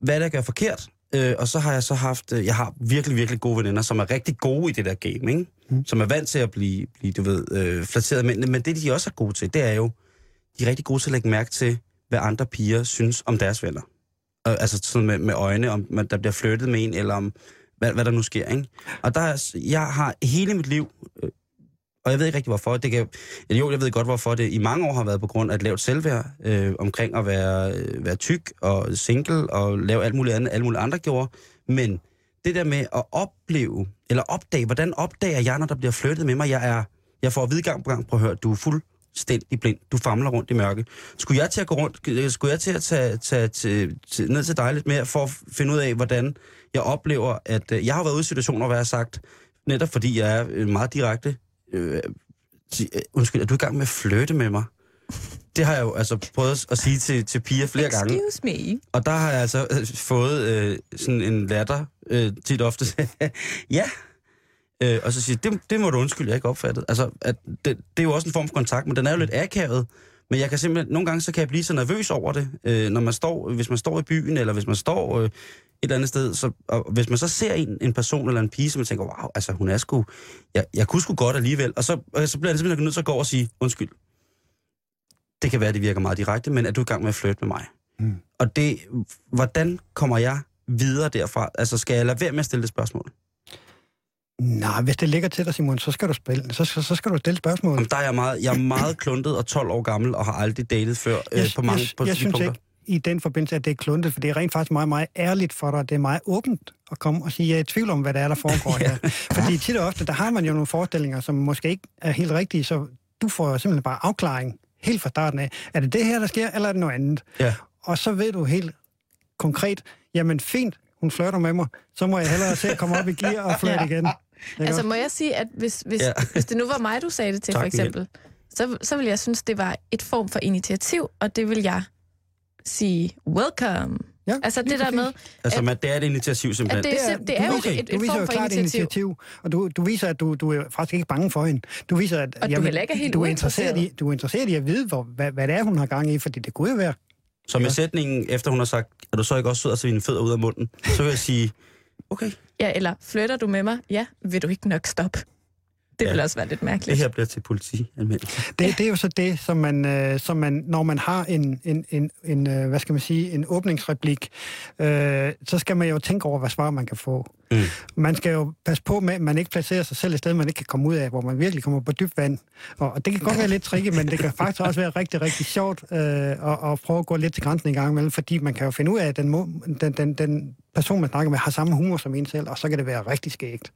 hvad er det, jeg gør forkert? Øh, og så har jeg så haft, øh, jeg har virkelig, virkelig gode veninder, som er rigtig gode i det der game, ikke? Mm. Som er vant til at blive, blive du ved, øh, flatteret. Men, men det, de også er gode til, det er jo, de er rigtig gode til at lægge mærke til, hvad andre piger synes om deres venner. Øh, altså sådan med, med øjne, om man, der bliver flyttet med en, eller om hvad, hvad der nu sker, ikke? Og der, jeg har hele mit liv, øh, og jeg ved ikke rigtig hvorfor, det kan, jo, jeg ved godt hvorfor det i mange år har været på grund af et lavt selvværd, øh, omkring at være, øh, være tyk og single og lave alt muligt andet, alt mulige andre gjorde, men det der med at opleve, eller opdage, hvordan opdager jeg, når der bliver flyttet med mig, jeg er, jeg får at vide gang på gang, prøv at høre, du er fuldstændig blind, du famler rundt i mørke. Skulle jeg til at gå rundt, øh, skulle jeg til at tage, tage tage, ned til dig lidt mere, for at finde ud af, hvordan jeg oplever, at øh, jeg har været ude i situationer, hvor jeg har sagt, netop fordi jeg er øh, meget direkte, øh, sig, øh, undskyld, er du i gang med at flytte med mig? Det har jeg jo altså prøvet at sige til, til piger flere Excuse gange. Excuse me. Og der har jeg altså øh, fået øh, sådan en latter øh, tit ofte. ja. Øh, og så siger det, det må du undskylde, jeg ikke opfattet. Altså, at det, det er jo også en form for kontakt, men den er jo lidt akavet. Men jeg kan simpelthen, nogle gange så kan jeg blive så nervøs over det, øh, når man står, hvis man står i byen, eller hvis man står øh, eller andet sted. Så, og hvis man så ser en, en person eller en pige, som man tænker, wow, altså hun er sgu, jeg, jeg kunne sgu godt alligevel. Og så, og så bliver jeg simpelthen nødt til at gå og sige, undskyld. Det kan være, det virker meget direkte, men er du i gang med at flytte med mig? Mm. Og det, hvordan kommer jeg videre derfra? Altså skal jeg lade være med at stille det spørgsmål? Nej, hvis det ligger til dig, Simon, så skal du spille, så, så, så skal du stille spørgsmål. Jamen, der er jeg, meget, jeg er meget kluntet og 12 år gammel og har aldrig datet før jeg, øh, på mange jeg, på jeg synes punkter. ikke i den forbindelse, at det er kluntet, for det er rent faktisk meget, meget ærligt for dig. Det er meget åbent at komme og sige, at jeg er i tvivl om, hvad der er, der foregår her. Fordi tit og ofte, der har man jo nogle forestillinger, som måske ikke er helt rigtige, så du får simpelthen bare afklaring helt fra starten af. Er det det her, der sker, eller er det noget andet? Ja. Og så ved du helt konkret, jamen fint, hun flørter med mig, så må jeg hellere se at komme op i gear og flirte ja. igen. Ikke altså må jeg sige, at hvis, hvis, ja. hvis det nu var mig, du sagde det til, tak, for eksempel, så, så vil jeg synes, det var et form for initiativ, og det vil jeg sige, welcome. Ja, altså det der med... Altså, at, det er et initiativ simpelthen. det, er, det er jo okay. et, et du viser form for klart initiativ. initiativ. Og du, du viser, at du, du er faktisk ikke bange for hende. Du viser, at og du heller ikke er helt du er interesseret i, du er interesseret i at vide, hvor, hvad, hvad det er, hun har gang i, fordi det kunne jo være... Så med ja. sætningen, efter hun har sagt, er du så ikke også sød at svine fødder ud af munden, så vil jeg sige, okay. Ja, eller flytter du med mig? Ja, vil du ikke nok stoppe? Det Ja. ville også være lidt Det mærkeligt. her bliver til politianmeldelse. Det, det er jo så det, som man, øh, som man når man har en, en, en, en øh, hvad skal man sige, en åbningsreplik, øh, så skal man jo tænke over, hvad svar man kan få. Mm. Man skal jo passe på med, at man ikke placerer sig selv et sted, man ikke kan komme ud af, hvor man virkelig kommer på dybt vand. Og, og det kan godt være lidt tricky, men det kan faktisk også være rigtig, rigtig sjovt øh, at, at prøve at gå lidt til grænsen en gang imellem, fordi man kan jo finde ud af, at den, må, den, den, den person, man snakker med, har samme humor som en selv, og så kan det være rigtig skægt.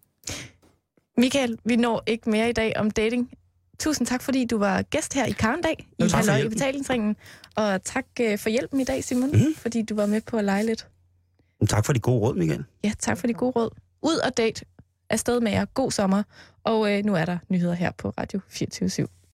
Michael, vi når ikke mere i dag om dating. Tusind tak, fordi du var gæst her i Karndag i Halløj i betalingsringen. Og tak øh, for hjælpen i dag, Simon, Mhm. fordi du var med på at lege lidt. Tak for de gode råd, Michael. Ja, tak for de gode råd. Ud og date. Afsted med jer. God sommer. Og øh, nu er der nyheder her på Radio 24 /7.